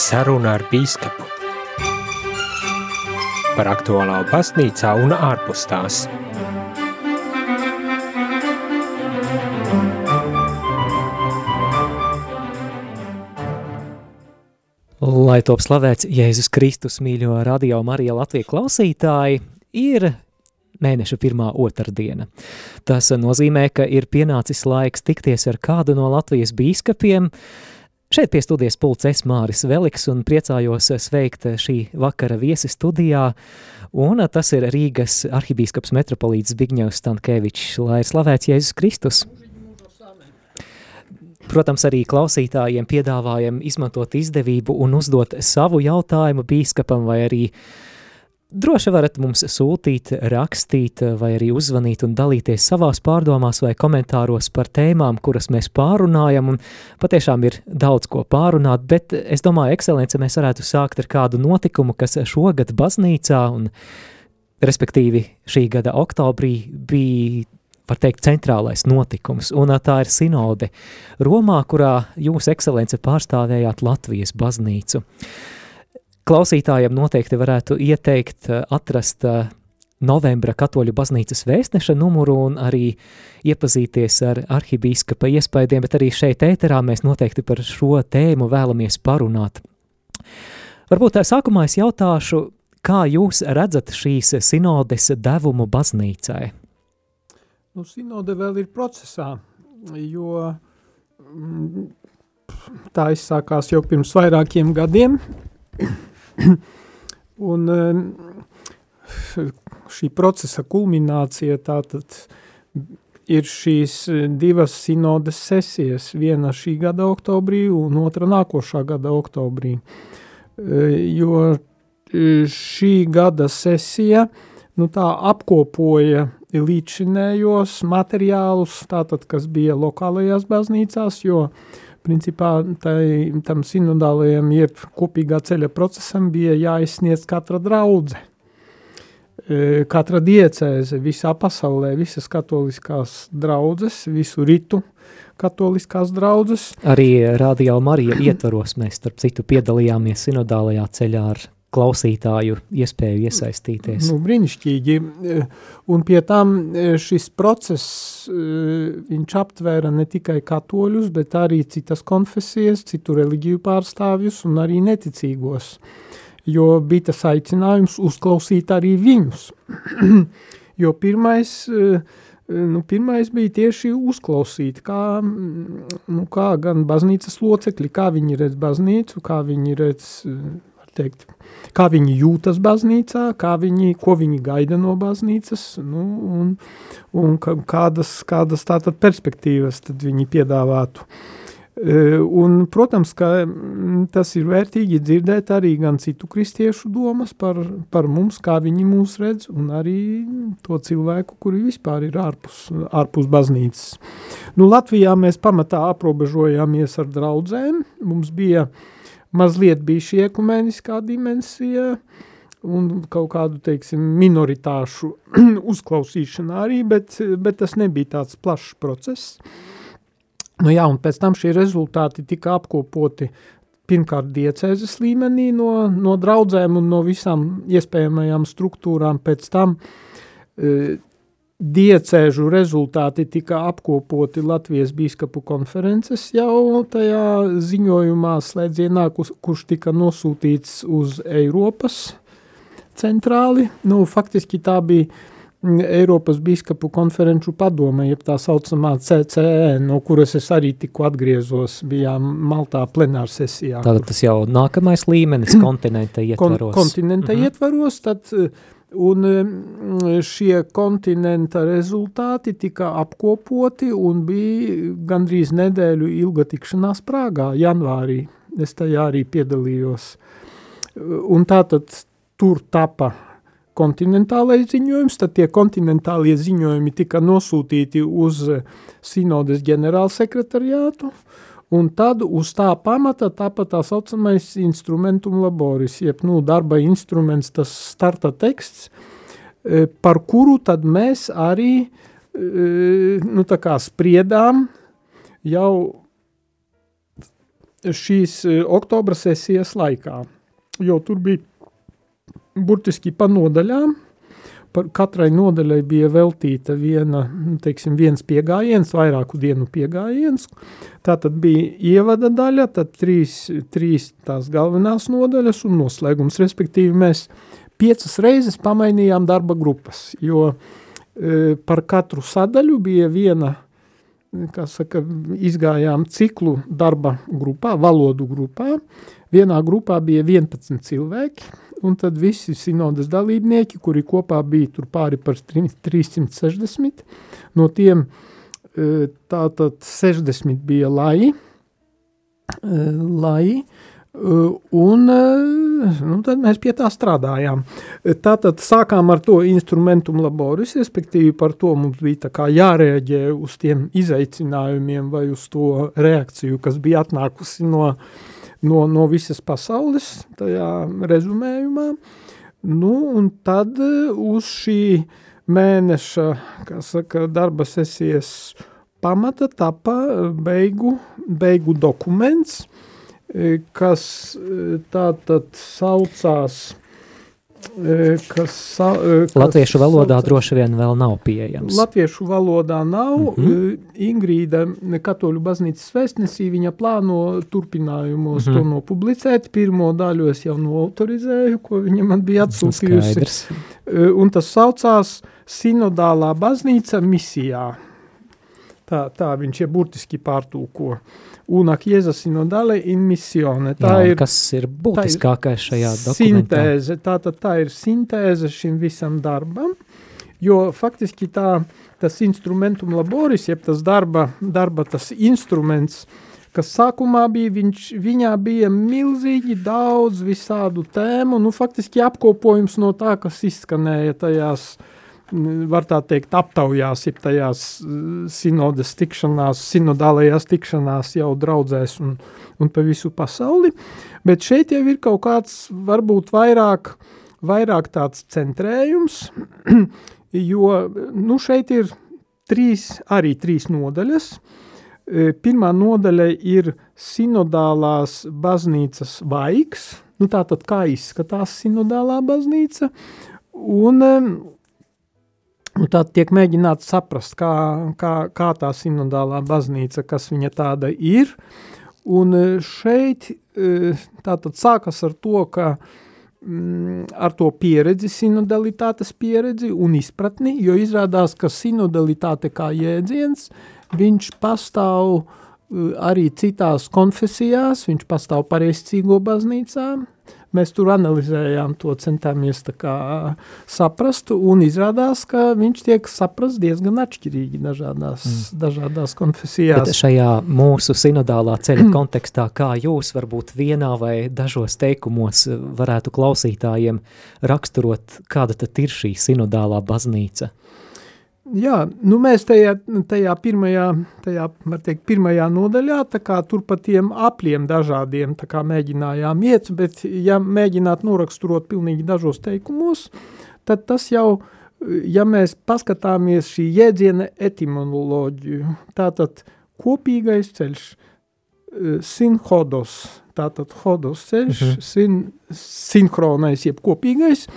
Saruna ar bīskapu par aktuālā baznīcā un ārpus tās. Lai top slavēts Jēzus Kristus mīļo radio Marija Latvija klausītāji, ir mēneša pirmā otrdiena. Tas nozīmē, ka ir pienācis laiks tikties ar kādu no Latvijas bīskapiem. Šeit pie studijas pults es Māris Veliks un priecājos sveikt šī vakara viesi studijā, un tas ir Rīgas arhibīskaps metropolīts Zbigņevs Stankēvičs, lai ir slavēts Jēzus Kristus. Protams, arī klausītājiem piedāvājam izmantot izdevību un uzdot savu jautājumu bīskapam vai arī droši varat mums sūtīt, rakstīt vai arī uzzvanīt un dalīties savās pārdomās vai komentāros par tēmām, kuras mēs pārunājam un patiešām ir daudz ko pārunāt, bet es domāju, ekscelence, mēs varētu sākt ar kādu notikumu, kas šogad baznīcā un respektīvi šī gada oktobrī bija var teikt, centrālais notikums, un tā ir sinode Romā, kurā jūs, ekscelence, pārstāvējāt Latvijas baznīcu. Klausītājiem noteikti varētu ieteikt atrast novembra katoļu baznīcas vēstneša numuru un arī iepazīties ar arhibīskapa iespaidiem, bet arī šeit ēterā mēs noteikti par šo tēmu vēlamies parunāt. Varbūt tā sākumā es jautāšu, kā jūs redzat šīs sinodes devumu baznīcai? Nu, sinode vēl ir procesā, jo mm, tā izsākās jau pirms vairākiem gadiem, un šī procesa kulminācija tātad ir šīs divas sinodes sesijas, viena šī gada oktobrī un otra nākošā gada oktobrī, jo šī gada sesija nu, tā apkopoja līdzinējos materiālus, tātad, kas bija lokālajās baznīcās, jo principā tai, tam sinodālajam jeb kopīgā ceļa procesam bija jāizsniedz katra draudze. E, katra diecēze visā pasaulē, visas katoliskās draudzes, visu ritu katoliskās draudzes. Arī Rādio Marija ietvaros mēs, starp citu, piedalījāmies sinodālajā ceļā ar klausītāju iespēju iesaistīties. Nu, brīnišķīgi. Un pie tam šis process, viņš aptvēra ne tikai katoļus, bet arī citas konfesijas, citu reliģiju pārstāvjus un arī neticīgos, jo bija tas aicinājums uzklausīt arī viņus. jo pirmais, nu, pirmais bija tieši uzklausīt, kā, nu, kā gan baznīcas locekļi, kā viņi redz baznīcu, kā viņi redz teikt, kā viņi jūtas baznīcā, kā viņi, ko viņi gaida no baznīcas, nu, un, un kādas, kādas tātad perspektīvas tad viņi piedāvātu. E, un, protams, ka tas ir vērtīgi dzirdēt arī gan citu kristiešu domas par, par mums, kā viņi mūs redz, un arī to cilvēku, kuri vispār ir ārpus, ārpus baznīcas. Nu, Latvijā mēs pamatā aprobežojāmies ar draudzēm, mums bija uh, mazliet bija šī ekumeniskā dimensija un kaut kādu, teiksim, minoritāšu uzklausīšana arī, bet, bet tas nebija tāds plašs process. Nu jā, un pēc tam šie rezultāti tika apkopoti pirmkārt diecēzes līmenī no, no draudzēm un no visām iespējamajām struktūrām, pēc tam e, diecēžu rezultāti tika apkopoti Latvijas bīskapu konferences jau tajā ziņojumā slēdzienā, kurš tika nosūtīts uz Eiropas centrāli. Nu, faktiski tā bija mm, Eiropas bīskapu konferenču padome, jeb tā saucamā CCE, no kuras es arī tikko atgriezos, bijām Maltā plenārsesijā. Tātad tas jau nākamais līmenis kontinenta ietvaros. Kon kontinenta mhm. ietvaros, tad Un šie kontinenta rezultāti tika apkopoti un bija gandrīz nedēļu ilga tikšanās Prāgā, janvārī. Es tajā arī piedalījos. Un tātad tur tapa kontinentālais ziņojums, tad tie kontinentālie ziņojumi tika nosūtīti uz Sinodes ģenerālsekretariātu, Un tad uz tā pamata tāpat tā saucamais instrumentum laboris, jeb nu, darba instruments, tas starta teksts, e, par kuru tad mēs arī e, nu, spriedām jau šīs oktobra sesijas laikā, jo tur bija burtiski pa nodaļām, par katrai nodaļai bija veltīta viena, nu, teiksim, viens piegājiens, vairāku dienu piegājiens. Tā tad bija ievada daļa, tad trīs, trīs tās galvenās nodaļas un noslēgums. Respektīvi mēs piecas reizes pamainījām darba grupas, jo e, par katru sadaļu bija viena, saka, izgājām ciklu darba grupā, valodu grupā. Vienā grupā bija 11 cilvēki, un tad visi sinodas dalībnieki, kuri kopā bija tur pāri par 360, no tiem e, tātad 60 bija lai, e, lai, e, un nu, tad mēs pie tā strādājām. Tātad sākām ar to instrumentum laboris, respektīvi par to mums bija jārēģē uz tiem izaicinājumiem vai uz to reakciju, kas bija atnākusi no uh, no, no visas pasaules tajā rezumējumā. Nu, un tad eh, uz šī mēneša, kā saka, darba sesijas pamata tapa eh, beigu, beigu dokuments, eh, kas tātad saucās kas Latviešu kas, valodā sauc, droši vien vēl nav pieejams. Latviešu valodā nav. Mm -hmm. Ingrīda Katoļu baznīcas vēstnesī viņa plāno turpinājumos mm -hmm. to nopublicēt. Pirmo daļu es jau noautorizēju, ko viņa man bija atsūtījusi. Un tas saucās Sinodālā baznīca misijā. Tā, tā viņš ir burtiski pārtūko. Una chiesa sinodale in missione. Tā Jā, ir, kas ir būtiskākais šajā dokumentā? Sintēze, tā, tā, tā ir sintēze šim visam darbam, jo faktiski tā, tas instrumentum laboris, jeb tas darba, darba tas instruments, kas sākumā bija, viņš, viņā bija milzīgi daudz visādu tēmu, nu faktiski apkopojums no tā, kas izskanēja tajās uh, var tā teikt, aptaujās, ja tajās sinodas tikšanās, sinodālajās tikšanās jau draudzēs un, un pa visu pasauli, bet šeit jau ir kaut kāds, varbūt vairāk, vairāk tāds centrējums, jo, nu, šeit ir trīs, arī trīs nodaļas. Pirmā nodaļa ir sinodālās baznīcas vaigs, nu tātad kā izskatās sinodālā baznīca, un Un tā tiek mēģināts saprast, kā, kā, kā tā sinodālā baznīca, kas viņa tāda ir. Un e, šeit e, tātad sākas ar to, ka mm, ar to pieredzi, sinodalitātes pieredzi un izpratni, jo izrādās, ka sinodalitāte kā jēdziens, viņš pastāv e, arī citās konfesijās, viņš pastāv pareizcīgo baznīcām, Mēs tur analizējām to, centāmies kā saprast, un izrādās, ka viņš tiek saprast diezgan atšķirīgi dažādās, mm. dažādās konfesijās. Bet šajā mūsu sinodālā ceļa kontekstā, kā jūs varbūt vienā vai dažos teikumos varētu klausītājiem raksturot, kāda tad ir šī sinodālā baznīca? Jā, nu mēs tajā, tajā pirmajā, tajā, teikt, pirmajā nodaļā, tur pa tiem apļiem dažādiem, mēģinājām iet, bet ja mēģināt noraksturot pilnīgi dažos teikumos, tad tas jau, ja mēs paskatāmies šī jēdziena etimoloģiju, tātad kopīgais ceļš, sinhodos, tātad hodos ceļš, mm -hmm. sin, sinhronais, jeb kopīgais,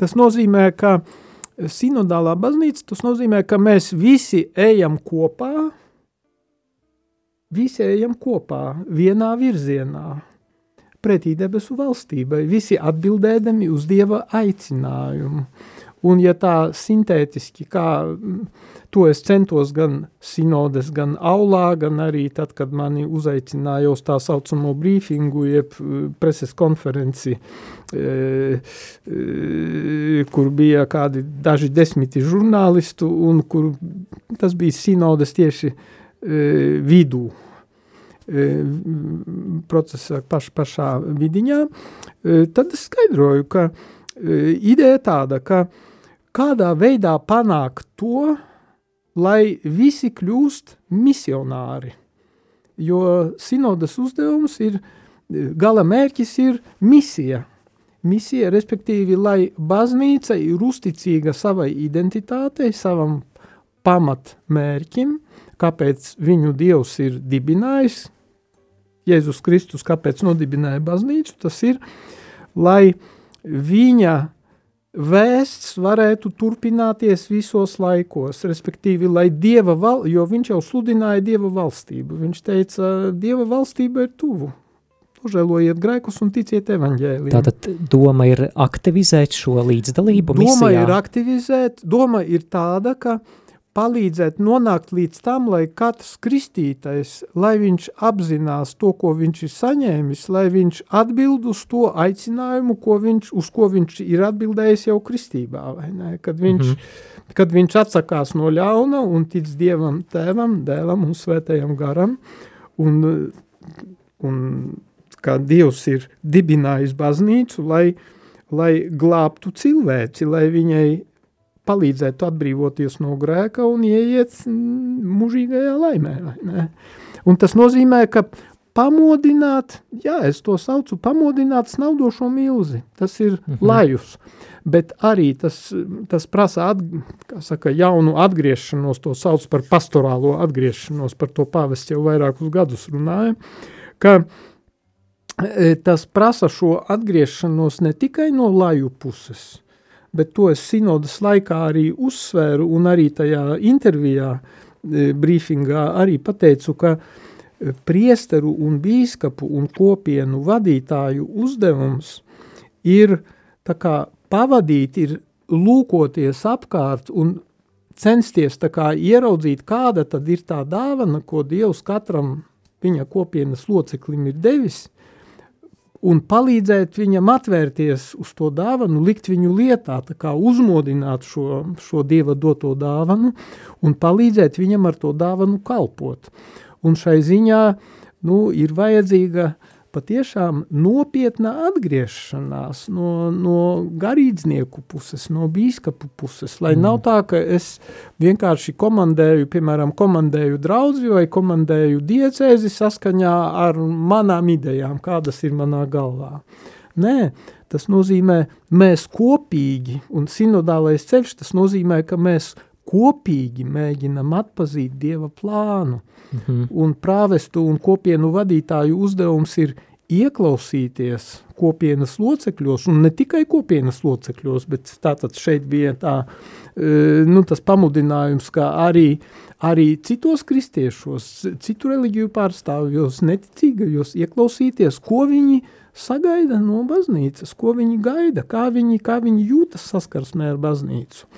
tas nozīmē, ka uh, sinodālā baznīca, tas nozīmē, ka mēs visi ejam kopā, visi ejam kopā vienā virzienā, pretī debesu valstībai, visi atbildēdami uz Dieva aicinājumu. Un ja tā sintētiski, kā to es centos gan sinodes, gan aulā, gan arī tad, kad mani uzaicināja uz tā saucamo brīfingu, jeb eh, preses konferenci, e, e, kur bija kādi daži desmiti žurnālistu, un kur tas bija sinodes tieši e, vidū procesa paš, pašā vidiņā, tad es skaidroju, ka ideja tāda, ka kādā veidā panākt to, lai visi kļūst misionāri. Jo sinodas uzdevums ir, gala mērķis ir misija. Misija, respektīvi, lai baznīca ir uzticīga savai identitātei, savam pamatmērķim, kāpēc viņu dievs ir dibinājis, Jēzus Kristus, kāpēc nodibināja baznīcu, tas ir, lai viņa vēsts varētu turpināties visos laikos, respektīvi, lai Dieva val, jo viņš jau sludināja Dieva valstību. Viņš teica, Dieva valstība ir tuvu. Nožēlojiet grēkus un ticiet evaņģēliem. Tātad doma ir aktivizēt šo līdzdalību doma misijā? Doma ir aktivizēt, doma ir tāda, ka uh, palīdzēt nonākt līdz tam, lai katrs kristītais, lai viņš apzinās to, ko viņš ir saņēmis, lai viņš atbild uz to aicinājumu, ko viņš, uz ko viņš ir atbildējis jau kristībā, vai ne? Kad viņš, mm -hmm. kad viņš atsakās no ļauna un tic Dievam tēvam, dēlam un svētajam garam, un, un kā Dievs ir dibinājis baznīcu, lai, lai glābtu cilvēci, lai viņai palīdzētu atbrīvoties no grēka un ieiet mūžīgajā laimē. Un tas nozīmē, ka pamodināt, jā, es to saucu, pamodināt snaudošo milzi. Tas ir mhm. lajus. Bet arī tas, tas prasa at, saka, jaunu atgriešanos, to sauc par pastorālo atgriešanos, par to pāvests jau vairākus gadus runāja, ka e, tas prasa šo atgriešanos ne tikai no laju puses, bet to es sinodas laikā arī uzsvēru un arī tajā intervijā, e, brīfingā arī pateicu, ka e, priesteru un bīskapu un kopienu vadītāju uzdevums ir tā kā pavadīt, ir lūkoties apkārt un censties tā kā ieraudzīt, kāda tad ir tā dāvana, ko Dievs katram viņa kopienas loceklim ir devis, un palīdzēt viņam atvērties uz to dāvanu, likt viņu lietā, tā kā uzmodināt šo, šo Dieva doto dāvanu un palīdzēt viņam ar to dāvanu kalpot. Un šai ziņā nu, ir vajadzīga uh, patiešām nopietna atgriešanās no, no garīdznieku puses, no bīskapu puses, lai mm. nav tā, ka es vienkārši komandēju, piemēram, komandēju draudzi vai komandēju diecēzi saskaņā ar manām idejām, kādas ir manā galvā. Nē, tas nozīmē mēs kopīgi, un sinodālais ceļš tas nozīmē, ka mēs kopīgi mēģinam atpazīt Dieva plānu. -hmm. Un prāvestu un kopienu vadītāju uzdevums ir ieklausīties kopienas locekļos, un ne tikai kopienas locekļos, bet tātad šeit bija tā, e, nu, tas pamudinājums, ka arī, arī citos kristiešos, citu reliģiju pārstāvjos, neticīgajos ieklausīties, ko viņi sagaida no baznīcas, ko viņi gaida, kā viņi, kā viņi jūtas saskarsmē ar baznīcu.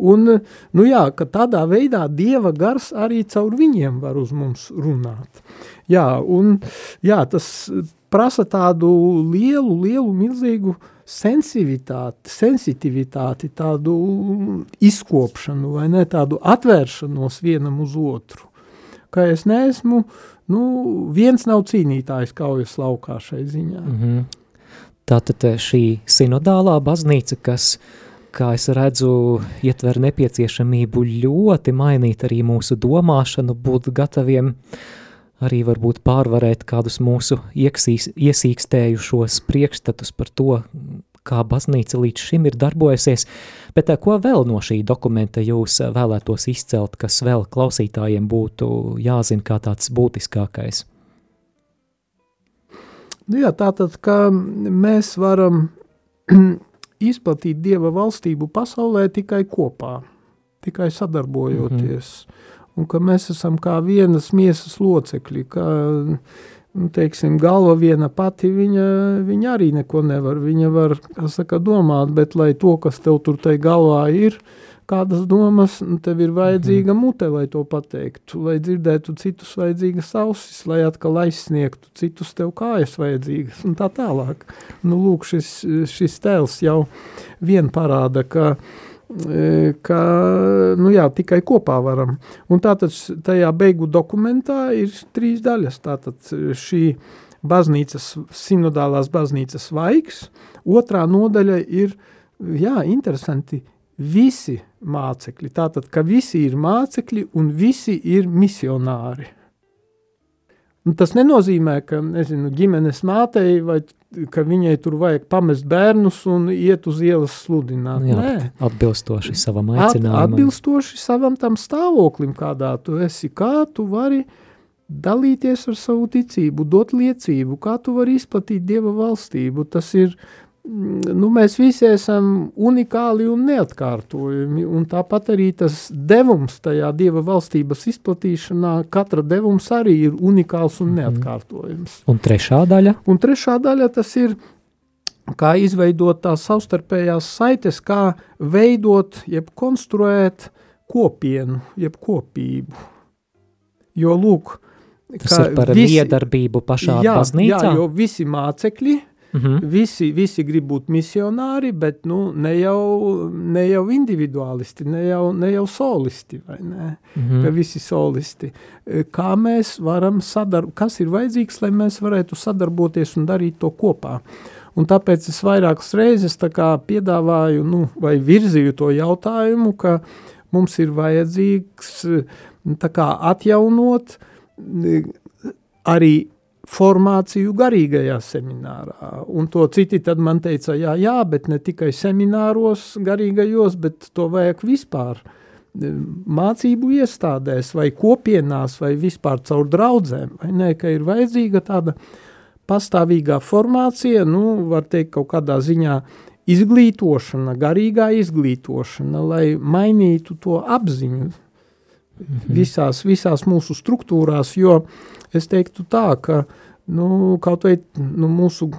Un, nu jā, ka tādā veidā Dieva gars arī caur viņiem var uz mums runāt. Jā, un jā, tas prasa tādu lielu, lielu, milzīgu sensivitāti, sensitivitāti, tādu izkopšanu vai ne, tādu atvēršanos vienam uz otru. Ka es neesmu, nu, viens nav cīnītājs kaujas laukā šai ziņā. Mm -hmm. Tātad šī sinodālā baznīca, kas uh, kā es redzu, ietver nepieciešamību ļoti mainīt arī mūsu domāšanu, būt gataviem arī varbūt pārvarēt kādus mūsu ieksīs, iesīkstējušos priekšstatus par to, kā baznīca līdz šim ir darbojusies, bet ko vēl no šī dokumenta jūs vēlētos izcelt, kas vēl klausītājiem būtu jāzina kā tāds būtiskākais? Nu jā, tātad, ka mēs varam izplatīt Dieva valstību pasaulē tikai kopā, tikai sadarbojoties. Mm -hmm. Un ka mēs esam kā vienas miesas locekļi, ka, nu, teiksim, galva viena pati, viņa, viņa arī neko nevar. Viņa var, saka, domāt, bet lai to, kas tev tur tai galvā ir, uh, kādas domas, tev ir vajadzīga mhm. mute, lai to pateiktu, lai dzirdētu citus vajadzīgas ausis, lai atkal aizsniegtu citus tev kājas vajadzīgas un tā tālāk. Nu, lūk, šis, šis tēls jau vien parāda, ka e, ka, nu jā, tikai kopā varam. Un tātad tajā beigu dokumentā ir trīs daļas. Tātad šī baznīcas, sinodālās baznīcas vaigs, otrā nodaļa ir, jā, interesanti, visi mācekļi. Tātad, ka visi ir mācekļi un visi ir misionāri. Un tas nenozīmē, ka nezinu, ģimenes mātei vai ka viņai tur vajag pamest bērnus un iet uz ielas sludināt. Jā, Nē. atbilstoši savam aicinājumam. At, atbilstoši savam tam stāvoklim, kādā tu esi, kā tu vari dalīties ar savu ticību, dot liecību, kā tu vari izplatīt Dieva valstību. Tas ir, nu, mēs visi esam unikāli un neatkārtojami, un tāpat arī tas devums tajā Dieva valstības izplatīšanā, katra devums arī ir unikāls un mhm. neatkārtojams. Un trešā daļa? Un trešā daļa tas ir, kā izveidot tās savstarpējās saites, kā veidot, jeb konstruēt kopienu, jeb kopību. Jo, lūk, Tas ir par visi, miedarbību pašā jā, baznīcā? Jā, jo visi mācekļi, mhm. -huh. visi, visi grib būt misionāri, bet nu, ne, jau, ne jau individuālisti, ne jau, ne jau solisti, ne? Mhm. -huh. Ka visi solisti. Kā mēs varam sadarboties, kas ir vajadzīgs, lai mēs varētu sadarboties un darīt to kopā? Un tāpēc es vairākas reizes piedāvāju, nu, vai virzīju to jautājumu, ka mums ir vajadzīgs kā, atjaunot uh, arī formāciju garīgajā seminārā. Un to citi man teica, jā, jā, bet ne tikai semināros garīgajos, bet to vajag vispār mācību iestādēs vai kopienās vai vispār caur draudzēm, vai ne, ka ir vajadzīga tāda pastāvīgā formācija, nu, var teikt, kaut kādā ziņā izglītošana, garīgā izglītošana, lai mainītu to apziņu, Mhm. visās, visās mūsu struktūrās, jo es teiktu tā, ka nu, kaut vai nu, mūsu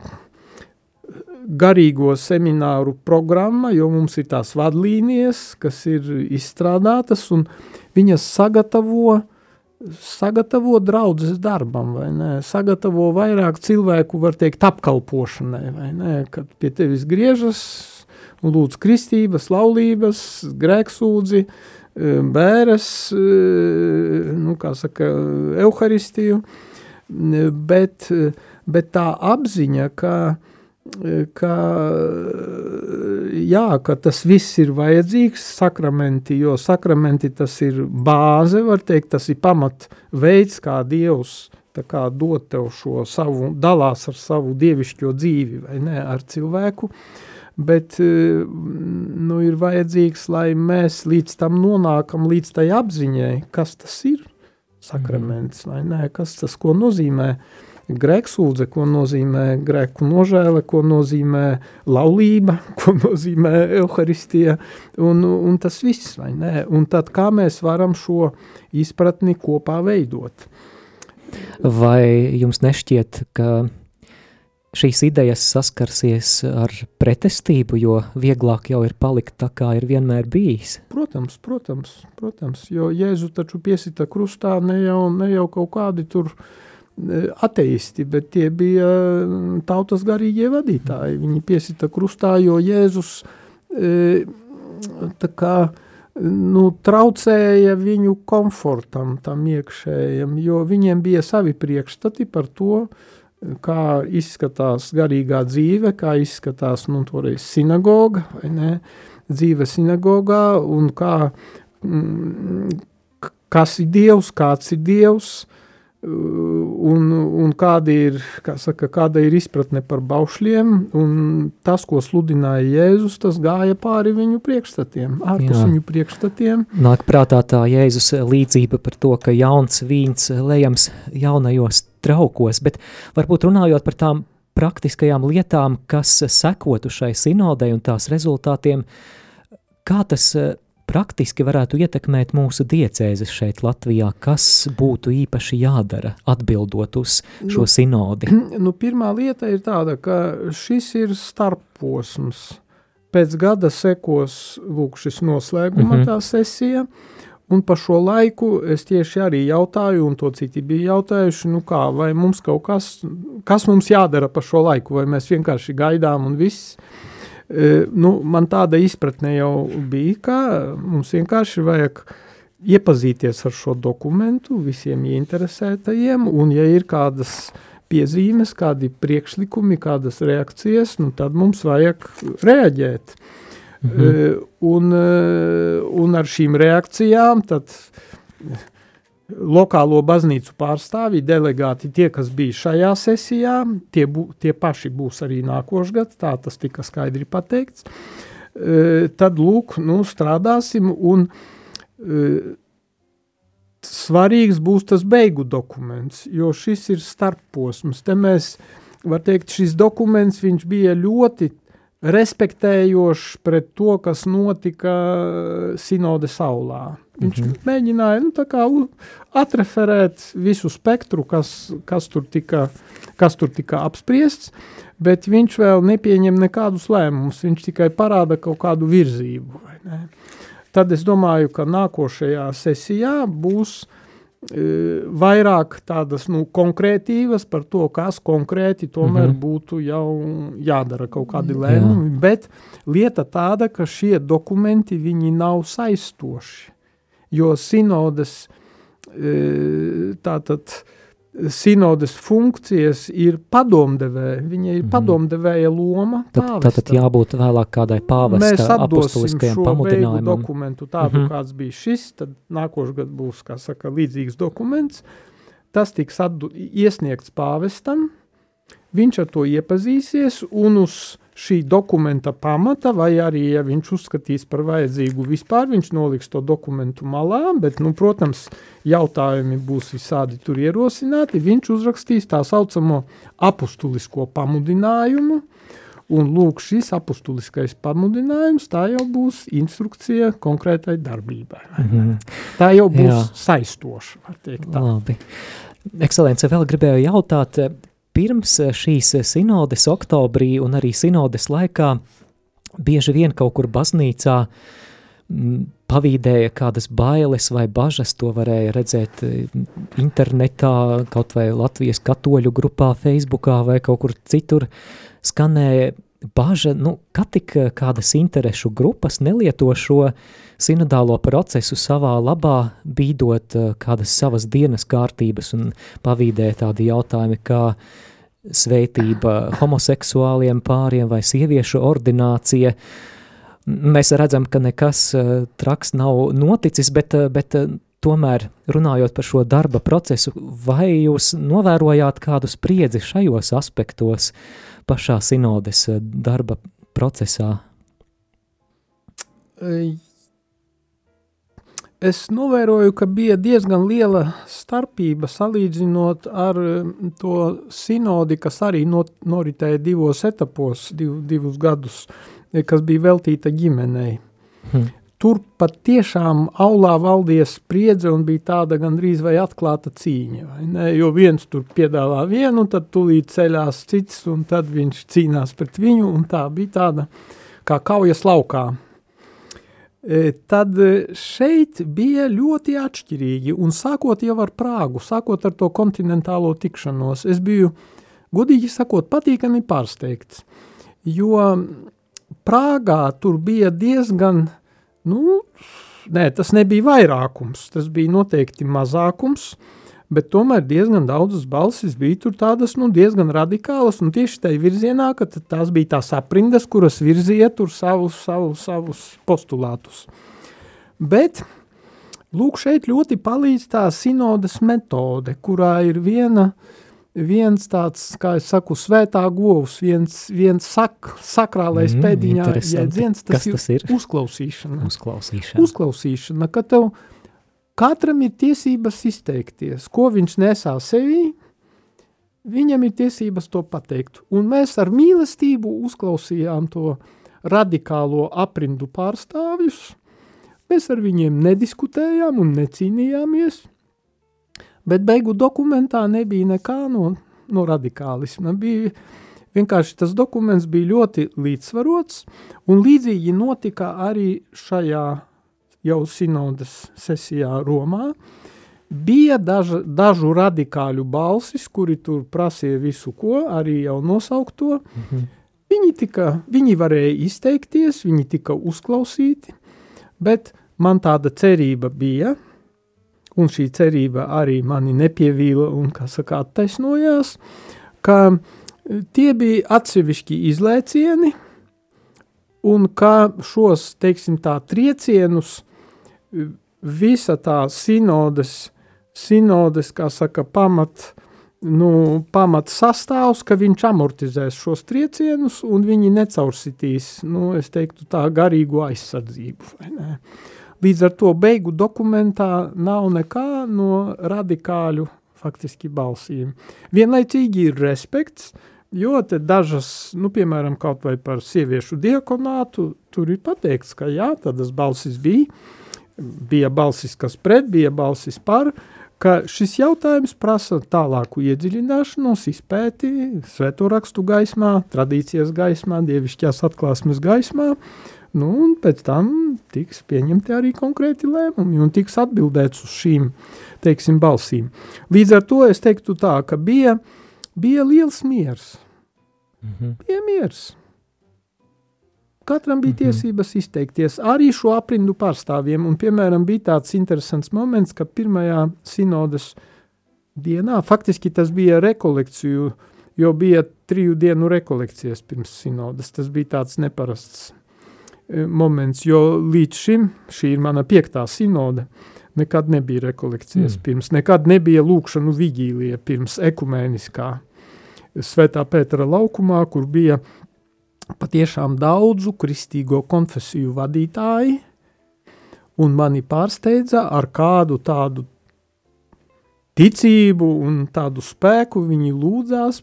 garīgo semināru programma, jo mums ir tās vadlīnijas, kas ir izstrādātas, un viņas sagatavo, sagatavo draudzes darbam, vai ne? Sagatavo vairāk cilvēku, var teikt, apkalpošanai, vai ne? Kad pie tevis griežas lūdz kristības, laulības, grēksūdzi, uh, bēres, nu, kā saka, euharistiju, bet, bet tā apziņa, ka, ka, jā, ka tas viss ir vajadzīgs, sakramenti, jo sakramenti tas ir bāze, var teikt, tas ir pamat veids, kā Dievs kā dot tev šo savu, dalās ar savu dievišķo dzīvi, vai ne, ar cilvēku, uh, bet eh, nu, ir vajadzīgs, lai mēs līdz tam nonākam, līdz tai apziņai, kas tas ir. Sakraments, vai nē, kas tas, ko nozīmē grēksūdze, ko nozīmē grēku nožēle, ko nozīmē laulība, ko nozīmē euharistija, un, un tas viss, vai nē, un tad kā mēs varam šo izpratni kopā veidot. Vai jums nešķiet, ka šīs idejas saskarsies ar pretestību, jo vieglāk jau ir palikt tā, kā ir vienmēr bijis. Protams, protams, protams jo Jēzu taču piesita krustā ne jau, ne jau kaut kādi tur e, ateisti, bet tie bija tautas garīgie vadītāji. Viņi piesita krustā, jo Jēzus e, tā kā nu, traucēja viņu komfortam, tam iekšējam, jo viņiem bija savi priekšstati par to, uh, kā izskatās garīgā dzīve, kā izskatās, nu, sinagoga, vai ne, dzīve sinagogā, un kā, mm, kas ir Dievs, kāds ir Dievs, un, un kāda, ir, kā saka, kāda ir izpratne par baušļiem, un tas, ko sludināja Jēzus, tas gāja pāri viņu priekšstatiem, ārpus Jā. viņu priekšstatiem. Nāk prātā tā Jēzus līdzība par to, ka jauns vīns lejams jaunajos traukos, bet varbūt runājot par tām praktiskajām lietām, kas sekotu šai sinodei un tās rezultātiem, kā tas praktiski varētu ietekmēt mūsu diecēzes šeit Latvijā? Kas būtu īpaši jādara atbildot uz šo nu, sinodi? Nu, pirmā lieta ir tāda, ka šis ir starpposms. Pēc gada sekos lūk šis noslēguma mm -hmm. tā sesija, un pa šo laiku es tieši arī jautāju, un to citi bija jautājuši, nu kā, vai mums kaut kas, kas mums jādara pa šo laiku, vai mēs vienkārši gaidām un viss. Nu, man tāda izpratne jau bija, ka mums vienkārši vajag iepazīties ar šo dokumentu visiem ieinteresētajiem, un ja ir kādas piezīmes, kādi priekšlikumi, kādas reakcijas, nu tad mums vajag reaģēt. Mhm. Un, un ar šīm reakcijām tad lokālo baznīcu pārstāvji, delegāti, tie, kas bija šajā sesijā, tie, bū, tie paši būs arī nākošgad, tā tas tika skaidri pateikts. Tad, lūk, nu, strādāsim un svarīgs būs tas beigu dokuments, jo šis ir starpposms. Te mēs, var teikt, šis dokuments, viņš bija ļoti respektējošs pret to, kas notika sinode saulā. Viņš mm -hmm. mēģināja, nu, atreferēt visu spektru, kas, kas, tur tika, kas tur tika apspriests, bet viņš vēl nepieņem nekādus lēmumus, viņš tikai parāda kaut kādu virzību? Tad es domāju, ka nākošajā sesijā būs uh, vairāk tādas nu, konkrētības par to, kas konkrēti tomēr mm -hmm. būtu jau jādara kaut kādi lēmumi, Jā. bet lieta tāda, ka šie dokumenti viņi nav saistoši, jo sinodes tātad sinodes funkcijas ir padomdevēja, viņa ir mm. padomdevēja loma. Tad, tad jābūt vēlāk kādai pāvesta apustuliskajam pamudinājumam. Dokumentu tādu, mm -hmm. kāds bija šis, tad nākošu gadu būs, kā saka, līdzīgs dokuments. Tas tiks atdu, iesniegts pāvestam, viņš ar to iepazīsies un uz šī dokumenta pamata, vai arī, ja viņš uzskatīs par vajadzīgu vispār, viņš noliks to dokumentu malā, bet, nu, protams, jautājumi būs visādi tur ierosināti, viņš uzrakstīs tā saucamo apustulisko pamudinājumu, un lūk, šis apustuliskais pamudinājums, tā jau būs instrukcija konkrētai darbībai. Mm -hmm. Tā jau būs Jā. saistoša, var teikt tā. Labi. Ekscelence, vēl gribēju jautāt, pirms eh, šīs eh, sinodes oktobrī un arī sinodes laikā bieži vien kaut kur baznīcā m, pavīdēja kādas bailes vai bažas, to varēja redzēt eh, internetā, kaut vai Latvijas katoļu grupā, Facebookā vai kaut kur citur skanēja baža, nu, ka tik kādas interešu grupas nelieto šo sinodālo procesu savā labā, bīdot kādas savas dienas kārtības un pavīdē tādi jautājumi, kā svētība homoseksuāliem pāriem vai sieviešu ordinācija. Mēs redzam, ka nekas traks nav noticis, bet, bet tomēr runājot par šo darba procesu, vai jūs novērojāt kādu spriedzi šajos aspektos, pašā sinodes eh, darba procesā? Es novēroju, ka bija diezgan liela starpība salīdzinot ar to sinodi, kas arī not, noritēja divos etapos, div, divus gadus, kas bija veltīta ģimenei. Hmm tur pat tiešām aulā valdīja spriedze un bija tāda gandrīz vai atklāta cīņa. Vai ne? Jo viens tur piedāvā vienu, un tad tulīt ceļās cits, un tad viņš cīnās pret viņu, un tā bija tāda kā kaujas laukā. E, tad šeit bija ļoti atšķirīgi, un sākot jau ar Prāgu, sākot ar to kontinentālo tikšanos, es biju, godīgi sakot, patīkami pārsteigts, jo Prāgā tur bija diezgan uh, Nu, nē, tas nebija vairākums, tas bija noteikti mazākums, bet tomēr diezgan daudzas balsis bija tur tādas nu, diezgan radikālas, un tieši tajā virzienā, ka tās bija tās aprindas, kuras virzīja tur savus, savus, savus postulātus. Bet, lūk, šeit ļoti palīdz tā sinodas metode, kurā ir viena uh, viens tāds, kā es saku, svētā govs, viens, viens sak, sakrālais mm, pēdiņā jēdziens, tas, tas ir, uzklausīšana. Uzklausīšana. Uzklausīšana, ka tev katram ir tiesības izteikties, ko viņš nesā sevī, viņam ir tiesības to pateikt. Un mēs ar mīlestību uzklausījām to radikālo aprindu pārstāvjus, mēs ar viņiem nediskutējām un necīnījāmies, bet beigu dokumentā nebija nekā no, no radikālisma. Bija vienkārši tas dokuments bija ļoti līdzsvarots, un līdzīgi notika arī šajā jau sinodas sesijā Romā. Bija daža, dažu radikāļu balsis, kuri tur prasīja visu ko, arī jau nosaukto. Mm -hmm. Viņi, tika, viņi varēja izteikties, viņi tika uzklausīti, bet man tāda cerība bija, un šī cerība arī mani nepievīla un, kā saka, attaisnojās, ka e, tie bija atsevišķi izlēcieni, un ka šos, teiksim tā, triecienus e, visa tā sinodes, sinodes, kā saka, pamat, nu, pamat sastāvs, ka viņš amortizēs šos triecienus un viņi necaursitīs, nu, es teiktu tā, garīgu aizsardzību, vai ne? Līdz ar to beigu dokumentā nav nekā no radikāļu faktiski balsīm. Vienlaicīgi ir respekts, jo te dažas, nu, piemēram, kaut vai par sieviešu diakonātu, tur ir pateikts, ka jā, tādas balsis bija, bija balsis, kas pret, bija balsis par, ka šis jautājums prasa tālāku iedziļināšanos, izpēti, svēto rakstu gaismā, tradīcijas gaismā, dievišķās atklāsmes gaismā, nu, un pēc tam tiks pieņemti arī konkrēti lēmumi un tiks atbildēts uz šīm, teiksim, balsīm. Līdz ar to es teiktu tā, ka bija, bija liels miers. Mhm. Bija miers. Katram bija mhm. tiesības izteikties, arī šo aprindu pārstāvjiem, un, piemēram, bija tāds interesants moments, ka pirmajā sinodas dienā, faktiski tas bija rekolekciju, jo bija triju dienu rekolekcijas pirms sinodas, tas bija tāds neparasts moments, jo līdz šim, šī ir mana piektā sinoda, nekad nebija rekolekcijas mm. pirms, nekad nebija lūkšanu vigīlija pirms ekumēniskā Svētā Pētera laukumā, kur bija patiešām daudzu kristīgo konfesiju vadītāji, un mani pārsteidza ar kādu tādu ticību un tādu spēku viņi lūdzās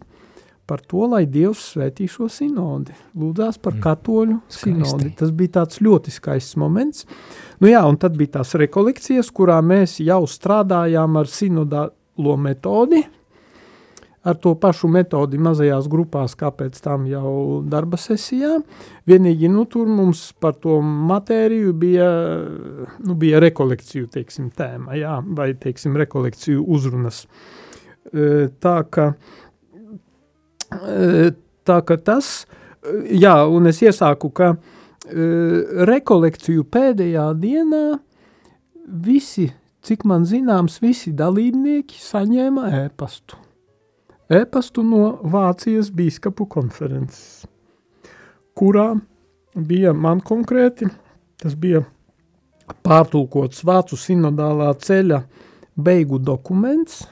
par to, lai Dievs svētī šo sinodi. Lūdzās par mm. katoļu sinodi. Tas bija tāds ļoti skaists moments. Nu jā, un tad bija tās rekolekcijas, kurā mēs jau strādājām ar sinodālo metodi – ar to pašu metodi mazajās grupās, kā pēc tam jau darba sesijā. Vienīgi, nu, tur mums par to matēriju bija, nu, bija rekolekciju, teiksim, tēma, jā, vai, teiksim, rekolekciju uzrunas. E, tā, ka, tā, ka tas, jā, un es iesāku, ka e, rekolekciju pēdējā dienā visi, cik man zināms, visi dalībnieki saņēma ēpastu. Ēpastu no Vācijas bīskapu konferences, kurā bija man konkrēti, tas bija pārtulkots vācu sinodālā ceļa beigu dokuments,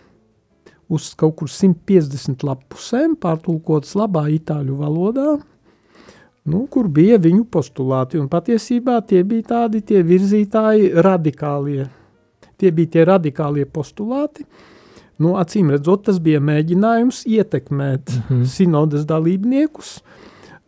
uz kaut kur 150 lapusēm, pārtulkots labā itāļu valodā, nu, kur bija viņu postulāti, un patiesībā tie bija tādi tie virzītāji radikālie, tie bija tie radikālie postulāti, uh, Nu, acīm redzot, tas bija mēģinājums ietekmēt mm -hmm. sinodas dalībniekus,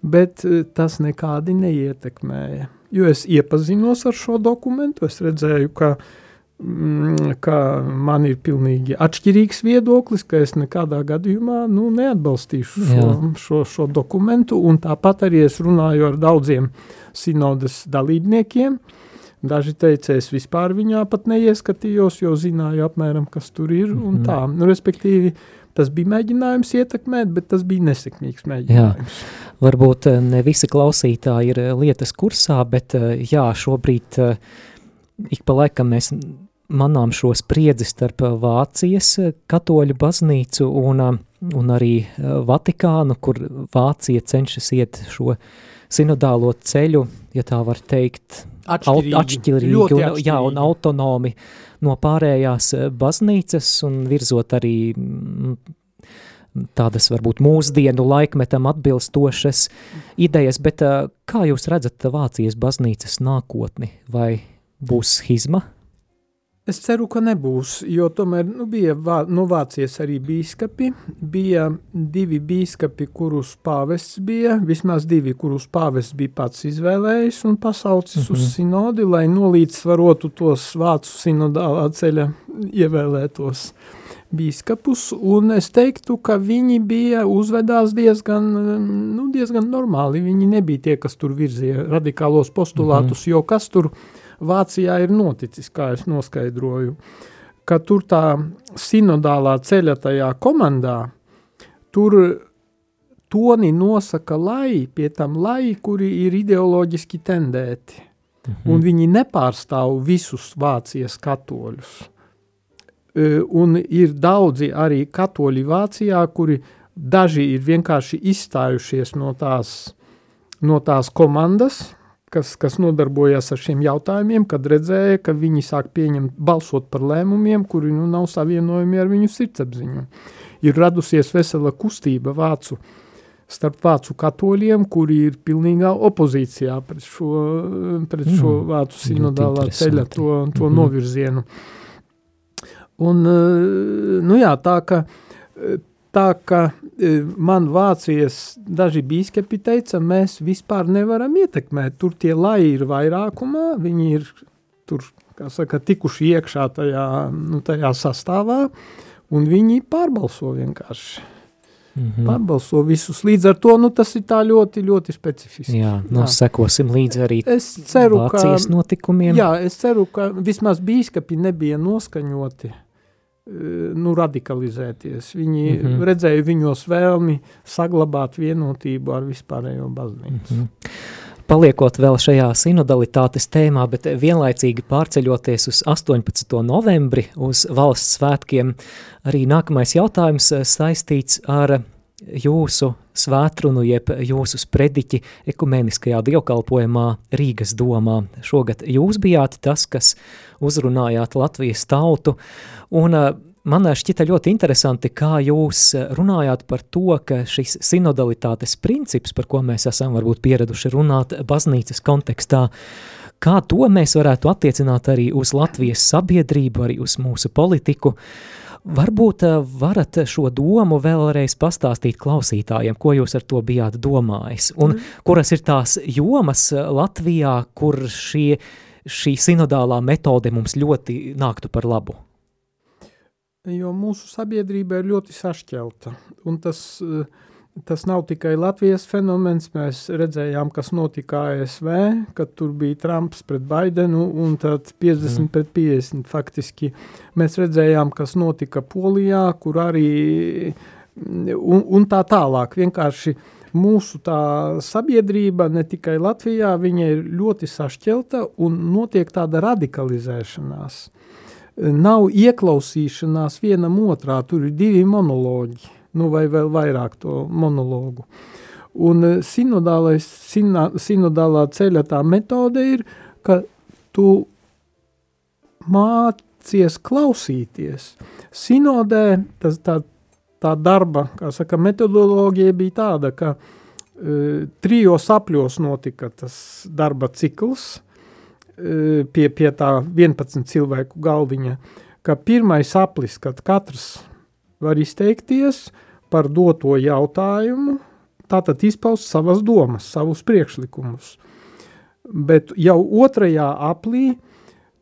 bet eh, tas nekādi neietekmēja. Jo es iepazinos ar šo dokumentu, es redzēju, ka, mm, ka man ir pilnīgi atšķirīgs viedoklis, ka es nekādā gadījumā nu, neatbalstīšu šo, Jā. šo, šo dokumentu, un tāpat arī es runāju ar daudziem sinodas dalībniekiem, Daži teica, es vispār viņā pat neieskatījos, jo zināju apmēram, kas tur ir mm. tā. Nu, respektīvi, tas bija mēģinājums ietekmēt, bet tas bija nesekmīgs mēģinājums. Jā. Varbūt eh, ne visi klausītāji ir eh, lietas kursā, bet eh, jā, šobrīd ik pa laikam mēs manām šo spriedzi starp Vācijas katoļu baznīcu un, un arī Vatikānu, kur Vācija cenšas iet šo sinodālo ceļu, ja tā var teikt, atšķirīgi, atšķirīgi, un, atšķirīgi. Jā, un autonomi no pārējās baznīcas un virzot arī tādas varbūt mūsdienu laikmetam atbilstošas idejas, bet kā jūs redzat Vācijas baznīcas nākotni? Vai būs schizma? Es ceru, ka nebūs, jo tomēr nu, bija vā, no Vācijas arī bīskapi. Bija divi bīskapi, kurus pāvests bija, vismaz divi, kurus pāvests bija pats izvēlējis un pasaucis mm -hmm. uz mhm. sinodi, lai nolīdzsvarotu tos vācu sinodālā ceļa ievēlētos bīskapus. Un es teiktu, ka viņi bija uzvedās diezgan, nu, diezgan normāli. Viņi nebija tie, kas tur virzīja radikālos postulātus, mm -hmm. jo kas tur bija Vācijā ir noticis, kā es noskaidroju, ka tur tā sinodālā ceļa tajā komandā, tur toni nosaka lai, pie tam lai, kuri ir ideoloģiski tendēti, mhm. un viņi nepārstāv visus Vācijas katoļus. E, un ir daudzi arī katoļi Vācijā, kuri daži ir vienkārši izstājušies no tās, no tās komandas, kas, kas nodarbojās ar šiem jautājumiem, kad redzēja, ka viņi sāk pieņemt, balsot par lēmumiem, kuri nu nav savienojumi ar viņu sirdsapziņu. Ir radusies vesela kustība vācu starp vācu katoļiem, kuri ir pilnīgā opozīcijā pret šo, pret šo mm, vācu sinodālā ceļa to, to mm -hmm. novirzienu. Un, eh, nu jā, tā ka, tā ka eh, man Vācijas daži bīskepi teica, mēs vispār nevaram ietekmēt, tur tie lai ir vairākumā, viņi ir tur, kā saka, tikuši iekšā tajā, nu, tajā sastāvā, un viņi pārbalso vienkārši. Mm -hmm. Pārbalso visus. Līdz ar to nu, tas ir tā ļoti, ļoti specifiski. Jā, nu, jā. sekosim līdzi arī es ceru, Vācijas ka, notikumiem. Jā, es ceru, ka vismaz bīskapi nebija noskaņoti nu, radikalizēties. Viņi mm -hmm. redzēja viņos vēlmi saglabāt vienotību ar vispārējo baznīcu. Mm -hmm paliekot vēl šajā sinodalitātes tēmā, bet vienlaicīgi pārceļoties uz 18. novembri, uz valsts svētkiem, arī nākamais jautājums saistīts ar jūsu svētrunu, jeb jūsu sprediķi ekumeniskajā dievkalpojumā Rīgas domā. Šogad jūs bijāt tas, kas uzrunājāt Latvijas tautu, un Man šķita ļoti interesanti, kā jūs runājāt par to, ka šis sinodalitātes princips, par ko mēs esam varbūt pieraduši runāt baznīcas kontekstā, kā to mēs varētu attiecināt arī uz Latvijas sabiedrību, arī uz mūsu politiku. Varbūt eh, varat šo domu vēlreiz pastāstīt klausītājiem, ko jūs ar to bijāt domājis, un mm. kuras ir tās jomas Latvijā, kur šie, šī sinodālā metode mums ļoti nāktu par labu jo mūsu sabiedrība ir ļoti sašķelta. Un tas, eh, tas nav tikai Latvijas fenomens. Mēs redzējām, kas notika ASV, kad tur bija Trumps pret Baidenu un tad 50 mm. pret 50 faktiski. Mēs redzējām, kas notika Polijā, kur arī un, un tā tālāk. Vienkārši mūsu tā sabiedrība, ne tikai Latvijā, ir ļoti sašķelta un notiek tāda radikalizēšanās nav ieklausīšanās vienam otrā, tur ir divi monoloģi, nu vai vēl vairāk to monologu. Un eh, sinodālais, sinā, sinodālā ceļa tā metode ir, ka tu mācies klausīties. Sinodē tas tā, tā darba, kā saka, metodoloģija bija tāda, ka uh, trijos apļos notika tas darba cikls, pie, pie tā 11 cilvēku galdiņa, ka pirmais aplis, kad katrs var izteikties par doto jautājumu, tātad izpaust savas domas, savus priekšlikumus. Bet jau otrajā aplī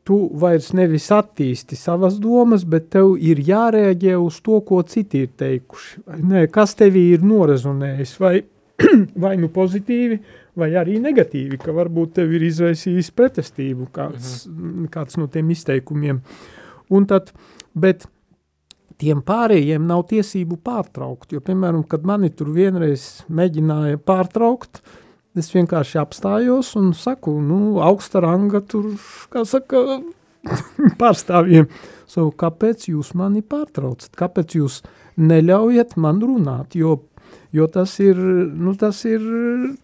tu vairs nevis attīsti savas domas, bet tev ir jārēģē uz to, ko citi ir teikuši. Ne, kas tevī ir norezonējis, vai, vai nu pozitīvi, vai arī negatīvi, ka varbūt tev ir izraisījis pretestību kāds, -hmm. kāds no tiem izteikumiem. Un tad, bet tiem pārējiem nav tiesību pārtraukt, jo, piemēram, kad mani tur vienreiz mēģināja pārtraukt, es vienkārši apstājos un saku, nu, augsta ranga tur, kā saka, pārstāvjiem, savu, kāpēc jūs mani pārtraucat, kāpēc jūs neļaujat man runāt, jo jo tas ir, nu, tas ir,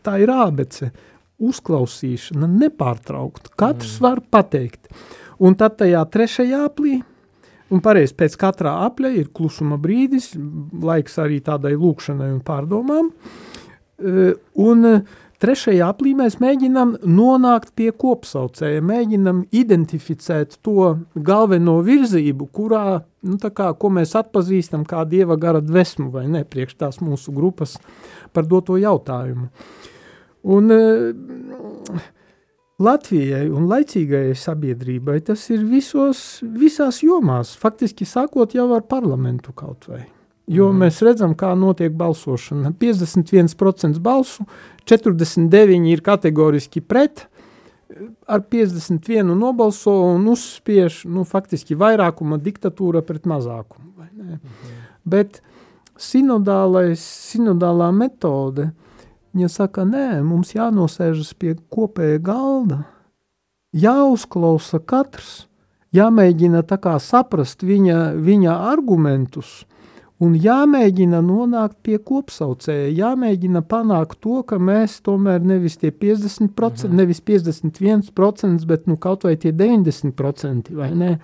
tā ir ābece, uzklausīšana, nepārtraukt, katrs mm. var pateikt. Un tad tajā trešajā aplī, un pareizi pēc katrā apļa ir klusuma brīdis, laiks arī tādai lūkšanai un pārdomām, un Trešajā aplī mēs mēģinām nonākt pie kopsaucēja, mēģinām identificēt to galveno virzību, kurā, nu kā, ko mēs atpazīstam kā Dieva gara dvesmu vai ne, priekš tās mūsu grupas par doto jautājumu. Un uh, Latvijai un laicīgajai sabiedrībai tas ir visos, visās jomās, faktiski sākot jau ar parlamentu kaut vai. Jo mm. mēs redzam, kā notiek balsošana. 51% balsu, 49 ir kategoriski pret, ar 51 nobalso un uzspiež nu, faktiski vairākuma diktatūra pret mazākumu. Mm -hmm. Bet sinodālā metode, viņa saka, nē, mums jānosēžas pie kopēja galda, jāuzklausa katrs, jāmēģina tā kā saprast viņa, viņa argumentus, Un jāmēģina nonākt pie kopsaucēja, jāmēģina panākt to, ka mēs tomēr nevis tie 50%, mhm. nevis 51%, bet nu kaut vai tie 90% vai ne,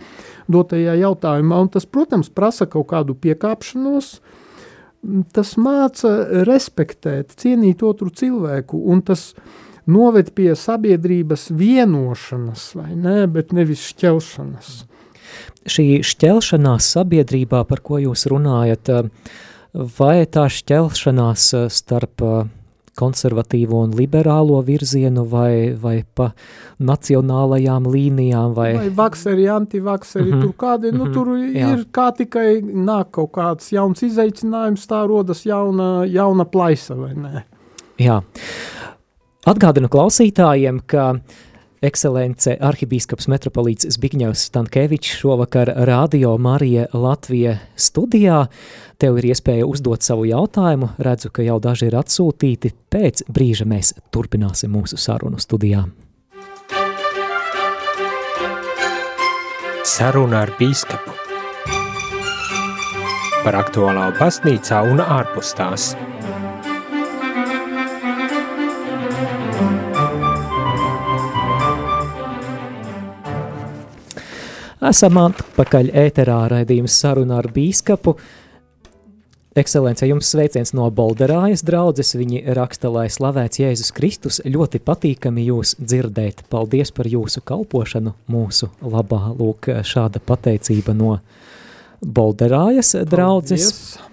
dotajā jautājumā. Un tas, protams, prasa kaut kādu piekāpšanos, tas māca respektēt, cienīt otru cilvēku, un tas noved pie sabiedrības vienošanas, vai ne, bet nevis šķelšanas. Šī šķelšanās sabiedrībā, par ko jūs runājat, vai tā šķelšanās starp konservatīvo un liberālo virzienu vai, vai pa nacionālajām līnijām? Vai, vai vakseri, antivakseri, mm -hmm. tur kādi, nu mm -hmm. tur Jā. ir kā tikai nāk kaut kāds jauns izaicinājums, tā rodas jauna, jauna plaisa, vai ne? Jā. Atgādinu klausītājiem, ka Ekscelence arhibīskaps metropolīts Zbigņevs Stankēvičs šovakar Radio Marija Latvija studijā. Tev ir iespēja uzdot savu jautājumu, redzu, ka jau daži ir atsūtīti. Pēc brīža mēs turpināsim mūsu sarunu studijā. Saruna ar bīskapu par aktuālā baznīcā un ārpus tās. Esam atpakaļ ēterā raidījums saruna ar bīskapu. Ekscelence, jums sveiciens no Bolderājas draudzes. Viņi raksta, lai slavēts Jēzus Kristus, ļoti patīkami jūs dzirdēt. Paldies par jūsu kalpošanu mūsu labā. Lūk, šāda pateicība no Bolderājas draudzes. Paldies.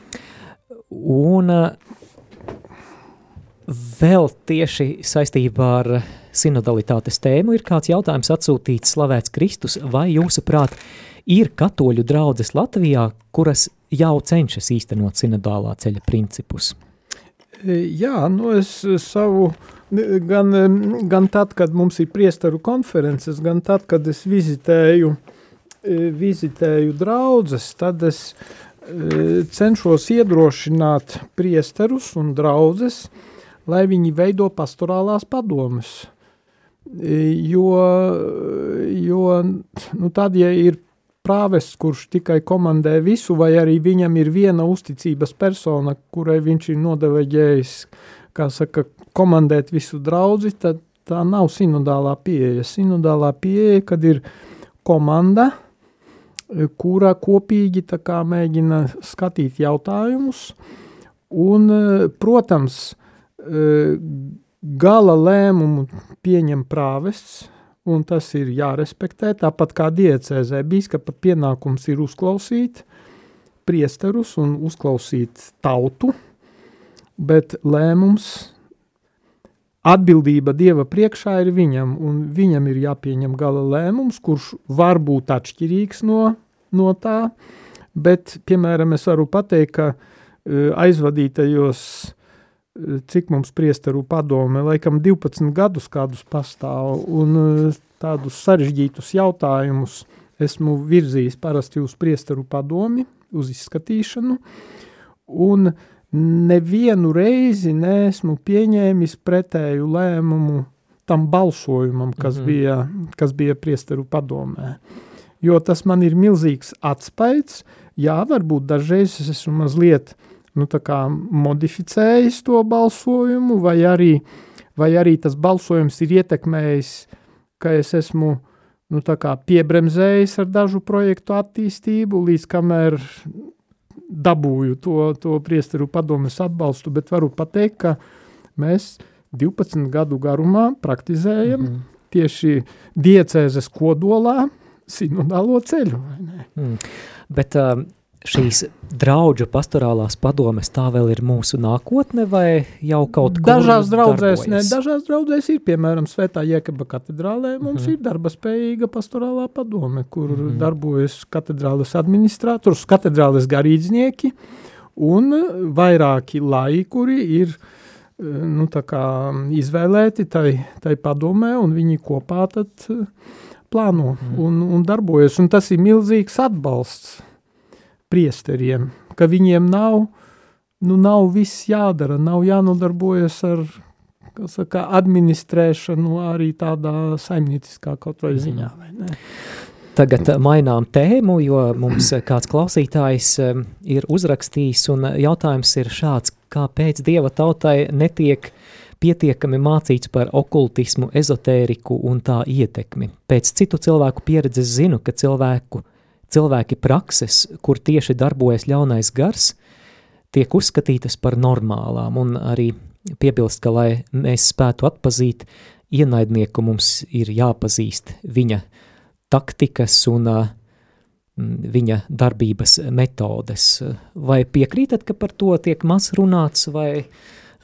Un vēl tieši saistībā ar sinodalitātes tēmu ir kāds jautājums atsūtīts slavēts Kristus, vai jūsuprāt ir katoļu draudzes Latvijā, kuras jau cenšas īstenot sinodālā ceļa principus? E, jā, nu es savu, gan, gan tad, kad mums ir priestaru konferences, gan tad, kad es vizitēju, e, vizitēju draudzes, tad es e, cenšos iedrošināt priesterus un draudzes, lai viņi veido pastorālās padomas jo, jo nu tad, ja ir prāvests, kurš tikai komandē visu, vai arī viņam ir viena uzticības persona, kurai viņš ir nodeveģējis, kā saka, komandēt visu draudzi, tad tā nav sinodālā pieeja. Sinodālā pieeja, kad ir komanda, kura kopīgi kā mēģina skatīt jautājumus, un, protams, Gala lēmumu pieņem prāvests, un tas ir jārespektē, tāpat kā diecēzē. Bīskapa pienākums ir uzklausīt priesterus un uzklausīt tautu, bet lēmums, atbildība Dieva priekšā ir viņam, un viņam ir jāpieņem gala lēmums, kurš var būt atšķirīgs no, no tā, bet, piemēram, es varu pateikt, ka uh, aizvadītajos cik mums priesteru padome, laikam 12 gadus kādus pastāv, un eh, tādus sarežģītus jautājumus esmu virzījis parasti uz priesteru padomi, uz izskatīšanu, un nevienu reizi neesmu pieņēmis pretēju lēmumu tam balsojumam, kas, mm -hmm. bija, kas bija priesteru padomē. Jo tas man ir milzīgs atspaids, jā, varbūt dažreiz es esmu mazliet nu, modificējis to balsojumu, vai arī, vai arī tas balsojums ir ietekmējis, ka es esmu nu, piebremzējis ar dažu projektu attīstību, līdz kamēr dabūju to, to priesteru padomes atbalstu, bet varu pateikt, ka mēs 12 gadu garumā praktizējam mm -hmm. tieši diecēzes kodolā sinodālo ceļu. Mm. Bet uh, šīs draudžu pastorālās padomes tā vēl ir mūsu nākotne vai jau kaut kur Dažās draudzēs, ne, dažās draudzēs ir, piemēram, Svētā Jēkaba katedrālē, mums mm -hmm. ir darba spējīga pastorālā padome, kur mm -hmm. darbojas katedrāles administrators, katedrāles garīdznieki un vairāki lai, kuri ir nu, tā kā izvēlēti tai, tai padomē un viņi kopā tad plāno mm. un, un darbojas, un tas ir milzīgs atbalsts priesteriem, ka viņiem nav, nu, nav viss jādara, nav jānodarbojas ar saka, administrēšanu arī tādā saimnieciskā kaut vai ziņā. Vai? Tagad mainām tēmu, jo mums kāds klausītājs um, ir uzrakstījis, un jautājums ir šāds, kāpēc Dieva tautai netiek pietiekami mācīts par okultismu, ezotēriku un tā ietekmi. Pēc citu cilvēku pieredzes zinu, ka cilvēku cilvēki prakses, kur tieši darbojas ļaunais gars, tiek uzskatītas par normālām, un arī piebilst, ka, lai mēs spētu atpazīt ienaidnieku, mums ir jāpazīst viņa taktikas un uh, viņa darbības metodes. Vai piekrītat, ka par to tiek maz runāts, vai...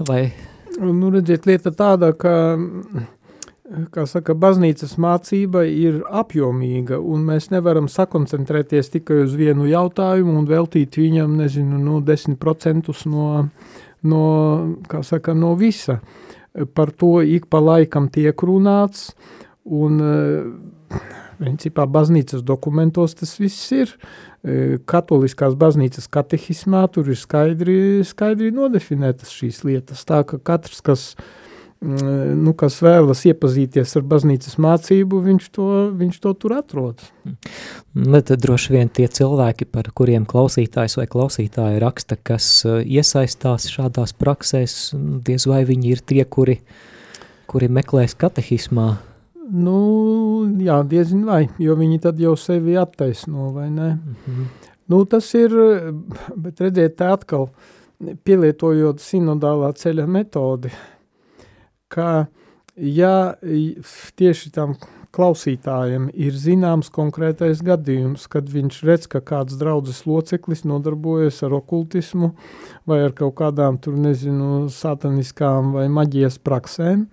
vai... Nu, redziet, lieta tāda, ka kā saka, baznīcas mācība ir apjomīga, un mēs nevaram sakoncentrēties tikai uz vienu jautājumu un veltīt viņam, nezinu, nu, 10% no, no, kā saka, no visa. Par to ik pa laikam tiek runāts, un principā baznīcas dokumentos tas viss ir. Katoliskās baznīcas katehismā tur ir skaidri, skaidri nodefinētas šīs lietas, tā ka katrs, kas Mm, nu, kas vēlas iepazīties ar baznīcas mācību, viņš to, viņš to tur atrod. Bet droši vien tie cilvēki, par kuriem klausītājs vai klausītāja raksta, kas uh, iesaistās šādās praksēs, diez vai viņi ir tie, kuri, kuri meklēs katehismā. Nu, jā, diezin vai, jo viņi tad jau sevi attaisno, vai ne? Mm -hmm. Nu, tas ir, bet redziet, tā atkal, pielietojot sinodālā ceļa metodi, uh, ka ja tieši tam klausītājiem ir zināms konkrētais gadījums, kad viņš redz, ka kāds draudzes loceklis nodarbojas ar okultismu vai ar kaut kādām tur, nezinu, sataniskām vai maģijas praksēm,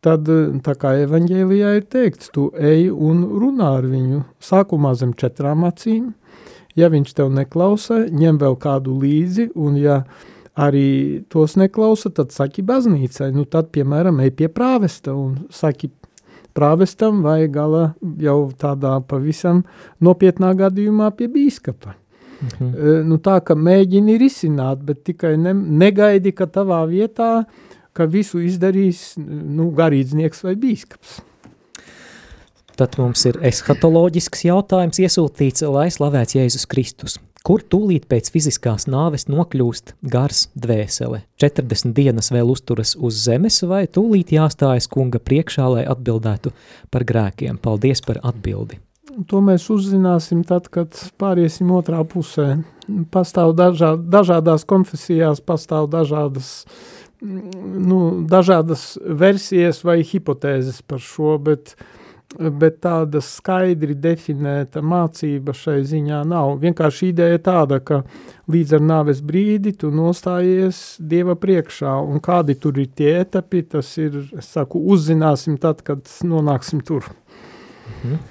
tad tā kā evaņģēlijā ir teikts, tu ej un runā ar viņu sākumā zem četrām acīm, ja viņš tev neklausa, ņem vēl kādu līdzi, un ja uh, arī tos neklausa, tad saki baznīcai, nu tad, piemēram, ej pie prāvesta un saki prāvestam vai gala jau tādā pavisam nopietnā gadījumā pie bīskapa. Mhm. E, nu tā, ka mēģini risināt, bet tikai ne, negaidi, ka tavā vietā, ka visu izdarīs nu, garīdznieks vai bīskaps. Tad mums ir eshatoloģisks jautājums iesūtīts, lai slavēts Jēzus Kristus kur tūlīt pēc fiziskās nāves nokļūst gars dvēsele. 40 dienas vēl uzturas uz zemes, vai tūlīt jāstājas kunga priekšā, lai atbildētu par grēkiem. Paldies par atbildi! To mēs uzzināsim tad, kad pāriesim otrā pusē. Pastāv dažā, dažādās konfesijās, pastāv dažādas, nu, dažādas versijas vai hipotēzes par šo, bet uh, bet tāda skaidri definēta mācība šai ziņā nav. Vienkārši ideja tāda, ka līdz ar nāves brīdi tu nostājies Dieva priekšā, un kādi tur ir tie etapi, tas ir, es saku, uzzināsim tad, kad nonāksim tur. Mhm.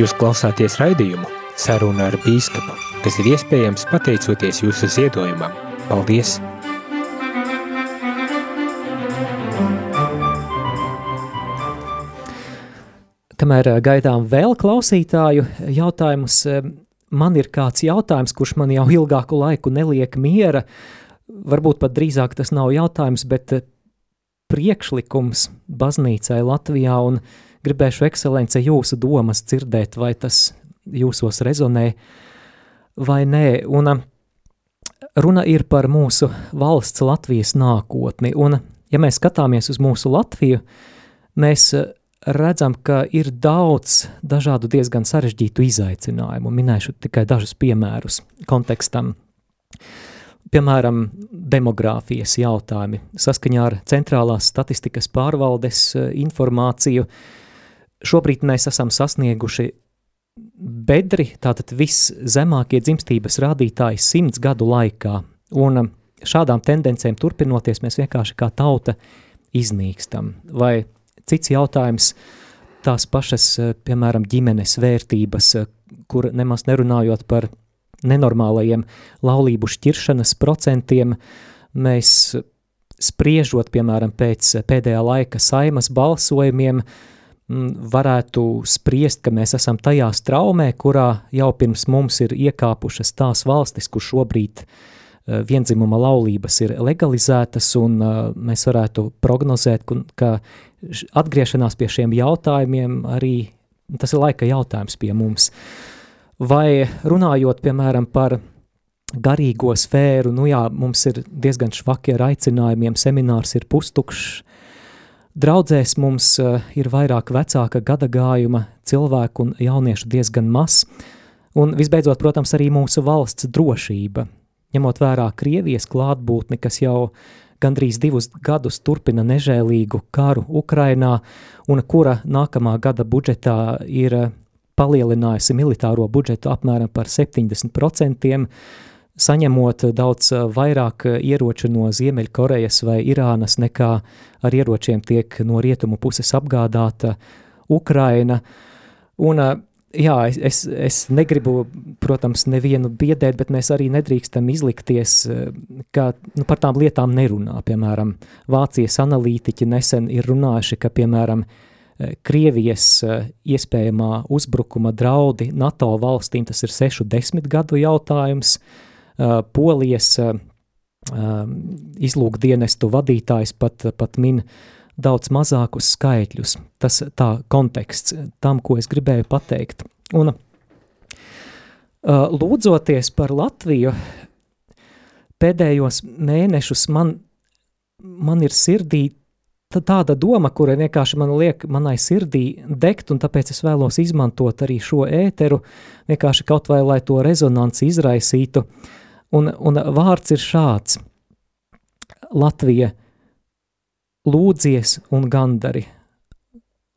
Jūs klausāties raidījumu Saruna ar bīskapu, kas ir iespējams pateicoties jūsu ziedojumam. Paldies! Kamēr gaidām vēl klausītāju jautājumus, man ir kāds jautājums, kurš man jau ilgāku laiku neliek miera. Varbūt pat drīzāk tas nav jautājums, bet priekšlikums baznīcai Latvijā un gribēšu ekscelence jūsu domas dzirdēt, vai tas jūsos rezonē vai nē. Un runa ir par mūsu valsts Latvijas nākotni, un ja mēs skatāmies uz mūsu Latviju, mēs redzam, ka ir daudz dažādu diezgan sarežģītu izaicinājumu. Minēšu tikai dažus piemērus kontekstam. Piemēram, demogrāfijas jautājumi. Saskaņā ar centrālās statistikas pārvaldes eh, informāciju šobrīd mēs esam sasnieguši bedri, tātad viszemākie dzimstības rādītāji simts gadu laikā. Un šādām tendencēm turpinoties, mēs vienkārši kā tauta iznīkstam. Vai Cits jautājums – tās pašas, eh, piemēram, ģimenes vērtības, eh, kur nemaz nerunājot par nenormālajiem laulību šķiršanas procentiem, mēs spriežot, piemēram, pēc pēdējā laika saimas balsojumiem, varētu spriest, ka mēs esam tajā straumē, kurā jau pirms mums ir iekāpušas tās valstis, kur šobrīd eh, vienzimuma laulības ir legalizētas, un mēs varētu prognozēt, ka atgriešanās pie šiem jautājumiem arī tas ir laika jautājums pie mums. Vai runājot, piemēram, par garīgo sfēru, nu jā, mums ir diezgan švaki ar aicinājumiem, seminārs ir pustukšs, draudzēs mums uh, ir vairāk vecāka gada gājuma cilvēku un jauniešu diezgan maz, Un visbeidzot, protams, arī mūsu valsts drošība, ņemot vērā Krievijas klātbūtni, kas jau gandrīz divus gadus turpina nežēlīgu karu Ukrainā, un kura nākamā gada budžetā ir palielinājusi militāro budžetu apmēram par 70%, saņemot daudz vairāk ieroču no Ziemeļkorejas vai Irānas nekā ar ieročiem tiek no rietumu puses apgādāta Ukraina. Un, jā, es, es, es negribu, protams, nevienu biedēt, bet mēs arī nedrīkstam izlikties, ka nu, par tām lietām nerunā. Piemēram, Vācijas analītiķi nesen ir runājuši, ka, piemēram, Krievijas iespējamā uzbrukuma draudi NATO valstīm tas ir 6-10 gadu jautājums, uh, Uh, Polijas uh, izlūkdienestu vadītājs pat, pat min daudz mazākus skaitļus. Tas tā konteksts tam, ko es gribēju pateikt. Un lūdzoties par Latviju, pēdējos mēnešus man, man ir sirdī tāda doma, kura vienkārši man liek manai sirdī degt, un tāpēc es vēlos izmantot arī šo ēteru, vienkārši kaut vai, lai to rezonanci izraisītu. Un, un vārds ir šāds: Latvija, lūdzies un gandari.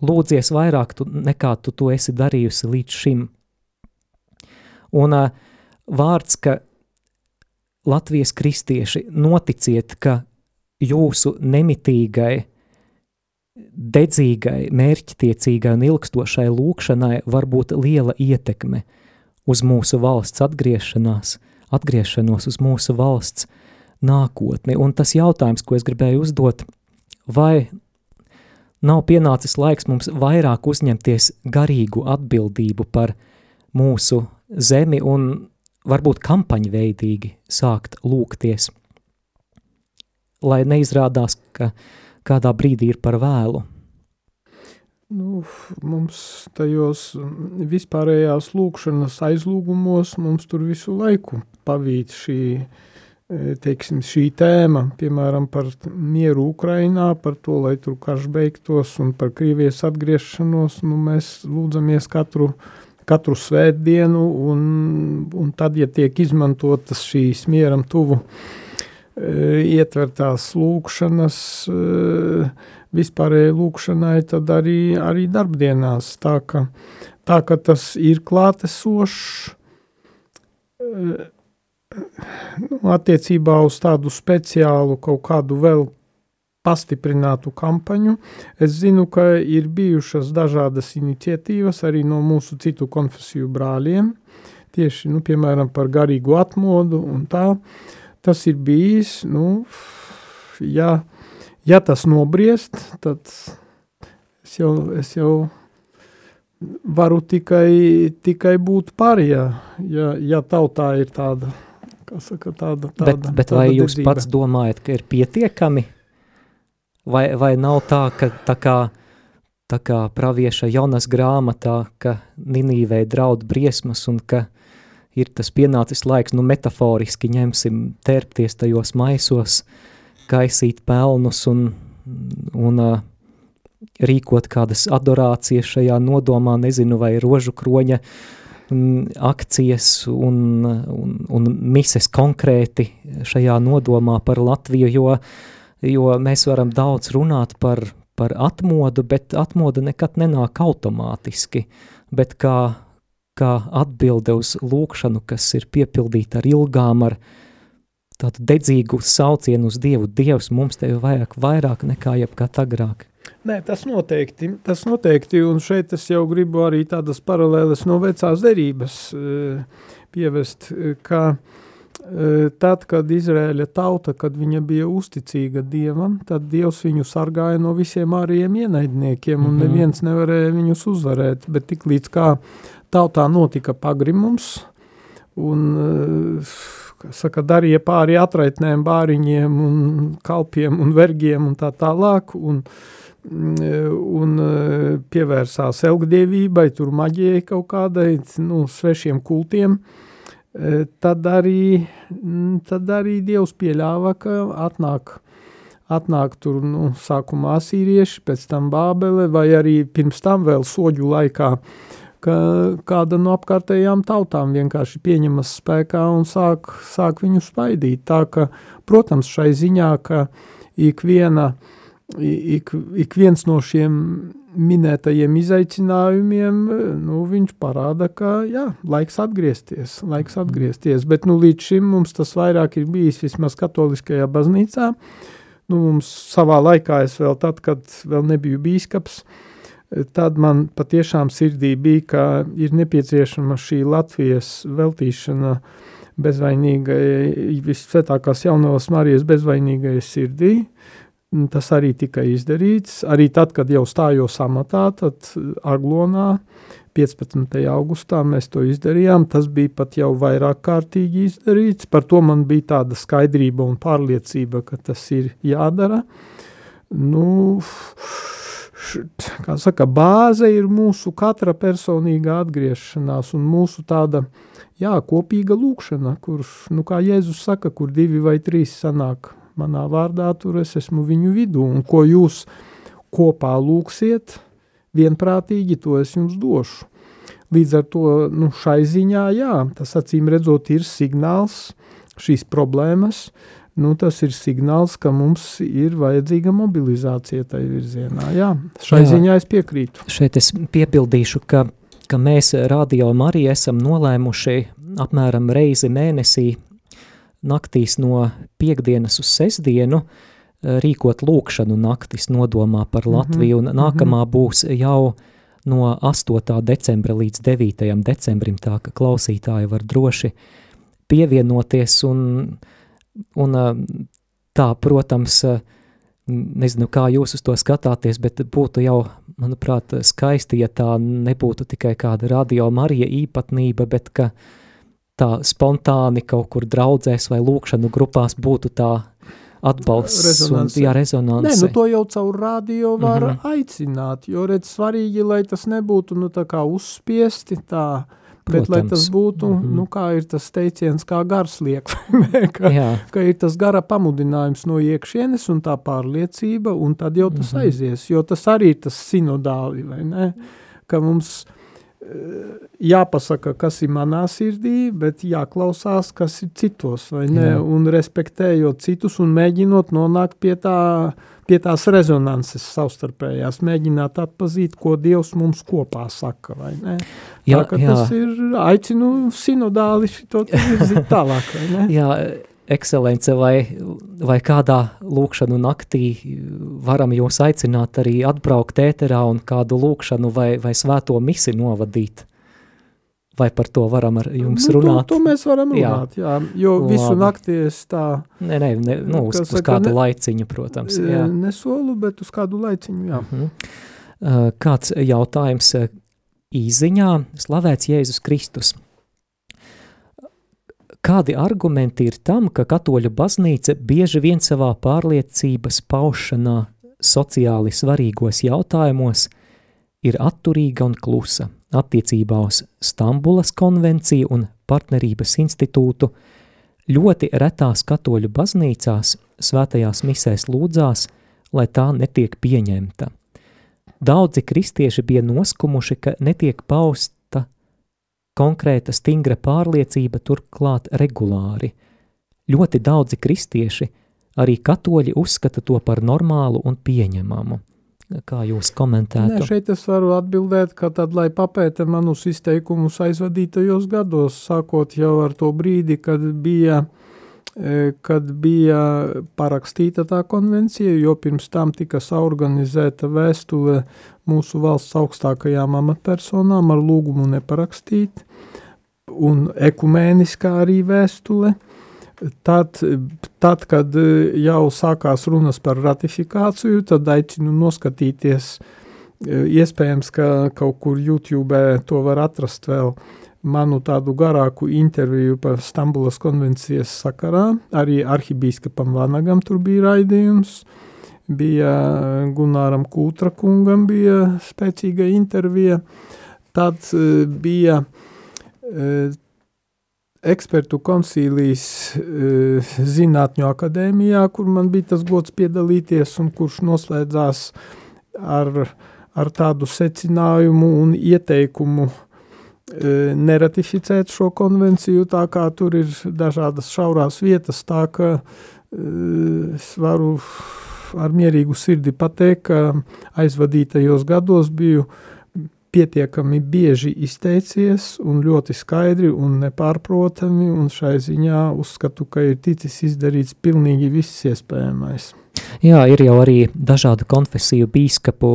Lūdzies vairāk tu, nekā tu to esi darījusi līdz šim. Un uh, vārds, ka Latvijas kristieši noticiet, ka jūsu nemitīgai, dedzīgai, mērķtiecīgai un ilgstošai lūkšanai var būt liela ietekme uz mūsu valsts atgriešanās – atgriešanos uz mūsu valsts nākotni. Un tas jautājums, ko es gribēju uzdot, vai nav pienācis laiks mums vairāk uzņemties garīgu atbildību par mūsu zemi un varbūt kampaņveidīgi sākt lūgties, lai neizrādās, ka kādā brīdī ir par vēlu. Nu, mums tajos vispārējās lūkšanas aizlūgumos mums tur visu laiku pavīt šī, e, teiksim, šī tēma, piemēram, par mieru Ukrainā, par to, lai tur karš beigtos un par Krievijas atgriešanos, nu, mēs lūdzamies katru, katru svētdienu un, un tad, ja tiek izmantotas šīs mieram tuvu e, ietvertās lūkšanas, e, vispārējai lūkšanai, tad arī, arī darbdienās. Tā ka, tā ka tas ir klātesošs attiecībā uz tādu speciālu kaut kādu vēl pastiprinātu kampaņu. Es zinu, ka ir bijušas dažādas iniciatīvas arī no mūsu citu konfesiju brāļiem, tieši, nu, piemēram, par garīgu atmodu un tā. Tas ir bijis, nu, ja ja tas nobriest, tad es jau, es jau varu tikai, tikai būt par, ja, ja, ja tautā ir tāda, saka, tāda, tāda Bet, bet tāda vai jūs dedzība. pats domājat, ka ir pietiekami? Vai, vai nav tā, ka tā kā, tā kā pravieša Jonas grāmatā, ka Ninīvei draud briesmas un ka ir tas pienācis laiks, nu metaforiski ņemsim tērpties tajos maisos, uh, kaisīt pelnus un, un uh, rīkot kādas adorācijas šajā nodomā, nezinu, vai rožu kroņa um, akcijas un, un, un mises konkrēti šajā nodomā par Latviju, jo, jo mēs varam daudz runāt par, par atmodu, bet atmoda nekad nenāk automātiski, bet kā, kā atbilde uz lūkšanu, kas ir piepildīta ar ilgām, ar tādu dedzīgu saucienu uz Dievu. Dievs mums tevi vajag vairāk nekā jebkad agrāk. Nē, tas noteikti, tas noteikti, un šeit es jau gribu arī tādas paralēles no vecās derības uh, pievest, ka uh, tad, kad Izrēļa tauta, kad viņa bija uzticīga Dievam, tad Dievs viņu sargāja no visiem ārējiem ienaidniekiem, un mm -hmm. neviens nevarēja viņus uzvarēt, bet tik līdz kā tautā notika pagrimums, un uh, saka, darīja pāri atraitnēm, bāriņiem un kalpiem un vergiem un tā tālāk, un, un pievērsās elgdievībai, tur maģijai kaut kādai, nu, svešiem kultiem, tad arī, tad arī Dievs pieļāva, ka atnāk, atnāk tur, nu, sākumā asīrieši, pēc tam bābele, vai arī pirms tam vēl soģu laikā ka kāda no apkārtējām tautām vienkārši pieņemas spēkā un sāk, sāk viņu spaidīt. Tā ka, protams, šai ziņā, ka ikviena, ik, ik viens no šiem minētajiem izaicinājumiem, nu, viņš parāda, ka, jā, laiks atgriezties, laiks atgriezties, bet, nu, līdz šim mums tas vairāk ir bijis vismaz katoliskajā baznīcā, nu, mums savā laikā es vēl tad, kad vēl nebiju bīskaps, tad man patiešām sirdī bija, ka ir nepieciešama šī Latvijas veltīšana bezvainīgai, visvētākās jaunavas Marijas bezvainīgai sirdī, Tas arī tika izdarīts. Arī tad, kad jau stājos amatā, tad Aglonā 15. augustā mēs to izdarījām. Tas bija pat jau vairāk kārtīgi izdarīts. Par to man bija tāda skaidrība un pārliecība, ka tas ir jādara. Nu, kā saka, bāze ir mūsu katra personīga atgriešanās un mūsu tāda, jā, kopīga lūkšana, kur, nu, kā Jēzus saka, kur divi vai trīs sanāk manā vārdā, tur es esmu viņu vidū, un ko jūs kopā lūksiet, vienprātīgi to es jums došu. Līdz ar to nu, šai ziņā, jā, tas acīm redzot ir signāls šīs problēmas, nu, tas ir signāls, ka mums ir vajadzīga mobilizācija tai virzienā. Jā, šai jā, ziņā es piekrītu. Šeit es piebildīšu, ka, ka mēs radio arī esam nolēmuši apmēram reizi mēnesī naktīs no piekdienas uz sestdienu eh, rīkot lūkšanu naktis nodomā par mhm, Latviju, un nākamā mhm. būs jau no 8. decembra līdz 9. decembrim, tā ka klausītāji var droši pievienoties, un, un eh, tā, protams, eh, nezinu, kā jūs uz to skatāties, bet būtu jau, manuprāt, skaisti, ja tā nebūtu tikai kāda radio Marija īpatnība, bet ka uh, tā spontāni kaut kur draudzēs vai lūkšanu grupās būtu tā atbalsts rezonanse. un jā, rezonanse. Nē, nu to jau caur radio var mm -hmm. aicināt, jo redz svarīgi, lai tas nebūtu, nu tā kā uzspiesti tā, Protams. bet lai tas būtu, mm -hmm. nu kā ir tas teiciens, kā gars liek, ka, jā. ka ir tas gara pamudinājums no iekšienes un tā pārliecība, un tad jau tas mm -hmm. aizies, jo tas arī ir tas sinodāli, vai ne, ka mums jāpasaka, kas ir manā sirdī, bet jāklausās, kas ir citos, vai ne, Jā. un respektējot citus un mēģinot nonākt pie, tā, pie tās rezonanses savstarpējās, mēģināt atpazīt, ko Dievs mums kopā saka, vai ne. Jā, tā, jā. tas ir, aicinu sinodāli šito virzīt tālāk, vai ne. Jā, ekscelence vai, vai kādā lūkšanu naktī varam jūs aicināt arī atbraukt ēterā un kādu lūkšanu vai, vai svēto misi novadīt? Vai par to varam ar jums nu, runāt? To, to mēs varam runāt, jā, jā jo Labi. visu nakti es tā... Nē, nē, ne, nu, uz, uz kādu ne, laiciņu, protams. Jā. Nesolu, bet uz kādu laiciņu, jā. Uh -huh. Kāds jautājums īziņā, slavēts Jēzus Kristus. Kādi argumenti ir tam, ka katoļu baznīca bieži vien savā pārliecības paušanā sociāli svarīgos jautājumos ir atturīga un klusa attiecībā uz Stambulas konvenciju un partnerības institūtu, ļoti retās katoļu baznīcās svētajās misēs lūdzās, lai tā netiek pieņemta. Daudzi kristieši bija noskumuši, ka netiek paust konkrēta stingra pārliecība turklāt regulāri. Ļoti daudzi kristieši, arī katoļi uzskata to par normālu un pieņemamu. Kā jūs komentētu? Nē, šeit es varu atbildēt, ka tad, lai papēta manus izteikumus aizvadītajos gados, sākot jau ar to brīdi, kad bija E, kad bija parakstīta tā konvencija, jo pirms tam tika saorganizēta vēstule mūsu valsts augstākajām amatpersonām ar lūgumu neparakstīt, un ekumēniskā arī vēstule. Tad, tad, kad jau sākās runas par ratifikāciju, tad aicinu noskatīties, e, iespējams, ka kaut kur YouTube to var atrast vēl uh, manu tādu garāku interviju par Stambulas konvencijas sakarā. Arī arhibīskapam Vanagam tur bija raidījums. Bija Gunāram Kūtra kungam bija spēcīga intervija. Tad uh, bija uh, ekspertu konsīlijas Zinātņu akadēmijā, kur man bija tas gods piedalīties un kurš noslēdzās ar, ar tādu secinājumu un ieteikumu neratificēt šo konvenciju, tā kā tur ir dažādas šaurās vietas, tā ka es varu ar mierīgu sirdi pateikt, ka aizvadītajos gados biju pietiekami bieži izteicies un ļoti skaidri un nepārprotami, un šai ziņā uzskatu, ka ir ticis izdarīts pilnīgi viss iespējamais. Jā, ir jau arī dažādu konfesiju bīskapu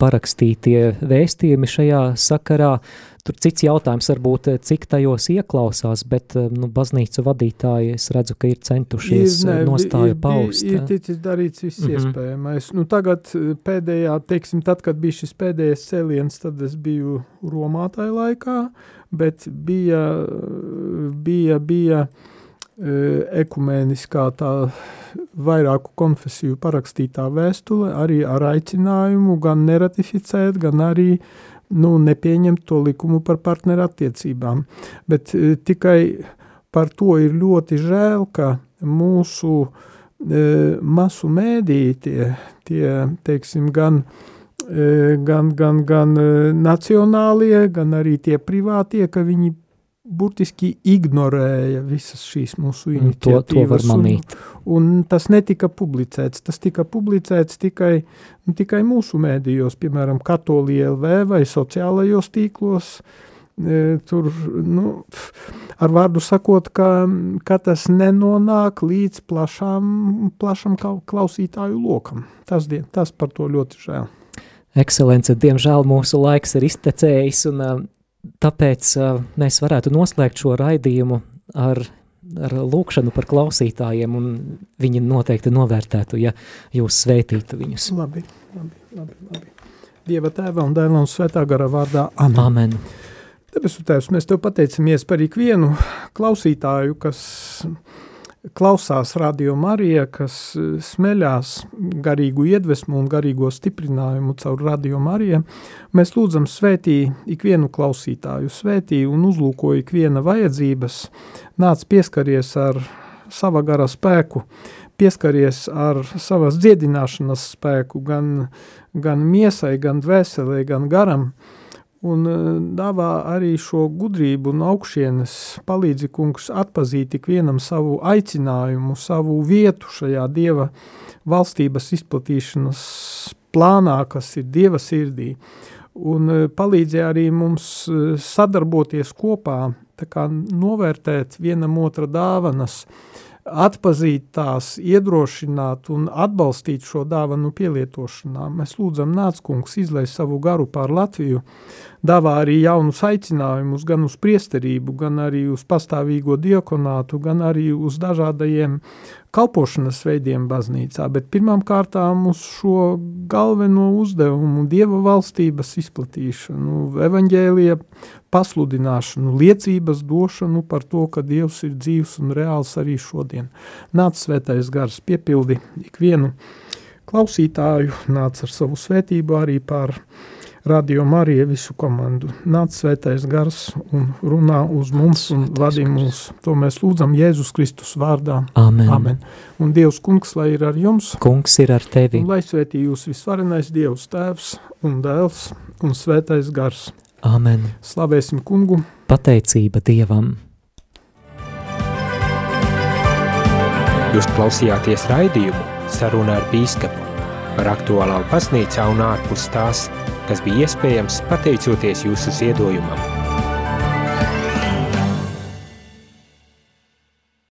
parakstītie vēstījumi šajā sakarā. Tur cits jautājums varbūt, cik tajos ieklausās, bet nu, baznīcu vadītāji es redzu, ka ir centušies ir, ne, nostāju ir, paust. Ir, ticis darīts viss mm -hmm. iespējamais. Nu, tagad pēdējā, teiksim, tad, kad bija šis pēdējais cēliens, tad es biju Romā tajā laikā, bet bija, bija, bija ekumēniskā tā vairāku konfesiju parakstītā vēstule arī ar aicinājumu gan neratificēt, gan arī nu, nepieņemt to likumu par partneru attiecībām. Bet e, tikai par to ir ļoti žēl, ka mūsu e, masu mēdī tie, tie teiksim, gan e, gan, gan, gan nacionālie, gan arī tie privātie, ka viņi burtiski ignorēja visas šīs mūsu iniciatīvas. To, to var manīt. Un, un tas netika publicēts. Tas tika publicēts tikai, nu, tikai mūsu mēdījos, piemēram, Katolī LV vai sociālajos tīklos. E, tur, nu, ar vārdu sakot, ka, ka tas nenonāk līdz plašām, plašam klausītāju lokam. Tas, tas par to ļoti žēl. Ekscelence, diemžēl mūsu laiks ir iztecējis, un Tāpēc uh, mēs varētu noslēgt šo raidījumu ar, ar lūkšanu par klausītājiem, un viņi noteikti novērtētu, ja jūs svētītu viņus. Labi, labi, labi. labi. Dieva tēva un dēla un svētā gara vārdā. Amen. Amen. Debesu tēvs, mēs tev pateicamies par ikvienu klausītāju, kas klausās Radio Marija, kas eh, smeļās garīgu iedvesmu un garīgo stiprinājumu caur Radio Mariju, mēs lūdzam svētī ikvienu klausītāju, svētī un uzlūko ikviena vajadzības, nāc pieskaries ar sava gara spēku, pieskaries ar savas dziedināšanas spēku gan, gan miesai, gan dvēselē, gan garam, un e, dāvā arī šo gudrību no augšienes, palīdzi kungs atpazīt ik vienam savu aicinājumu, savu vietu šajā Dieva valstības izplatīšanas plānā, kas ir Dieva sirdī, un e, palīdzi arī mums e, sadarboties kopā, tā kā novērtēt vienam otra dāvanas, atpazīt tās, iedrošināt un atbalstīt šo dāvanu pielietošanā. Mēs lūdzam, nāc kungs, izlai savu garu pār Latviju, dāvā arī jaunus aicinājumus gan uz priesterību, gan arī uz pastāvīgo diokonātu, gan arī uz dažādajiem kalpošanas veidiem baznīcā, bet pirmām kārtām uz šo galveno uzdevumu Dieva valstības izplatīšanu, evaņģēlija pasludināšanu, liecības došanu par to, ka Dievs ir dzīvs un reāls arī šodien. Nāc svētais gars piepildi ikvienu klausītāju, nāc ar savu svētību arī pār Radio Marija visu komandu. Nāc svētais gars un runā uz mums un vadī mūs. To mēs lūdzam Jēzus Kristus vārdā. Amen. Amen. Un Dievs kungs, lai ir ar jums. Kungs ir ar tevi. Un lai svētī jūs visvarenais Dievs tēvs un dēls un svētais gars. Amen. Slavēsim kungu. Pateicība Dievam. Jūs klausījāties raidījumu sarunā ar bīskapu par aktuālām pasnīcā un ārpus tās – kas bija iespējams pateicoties jūsu ziedojumam.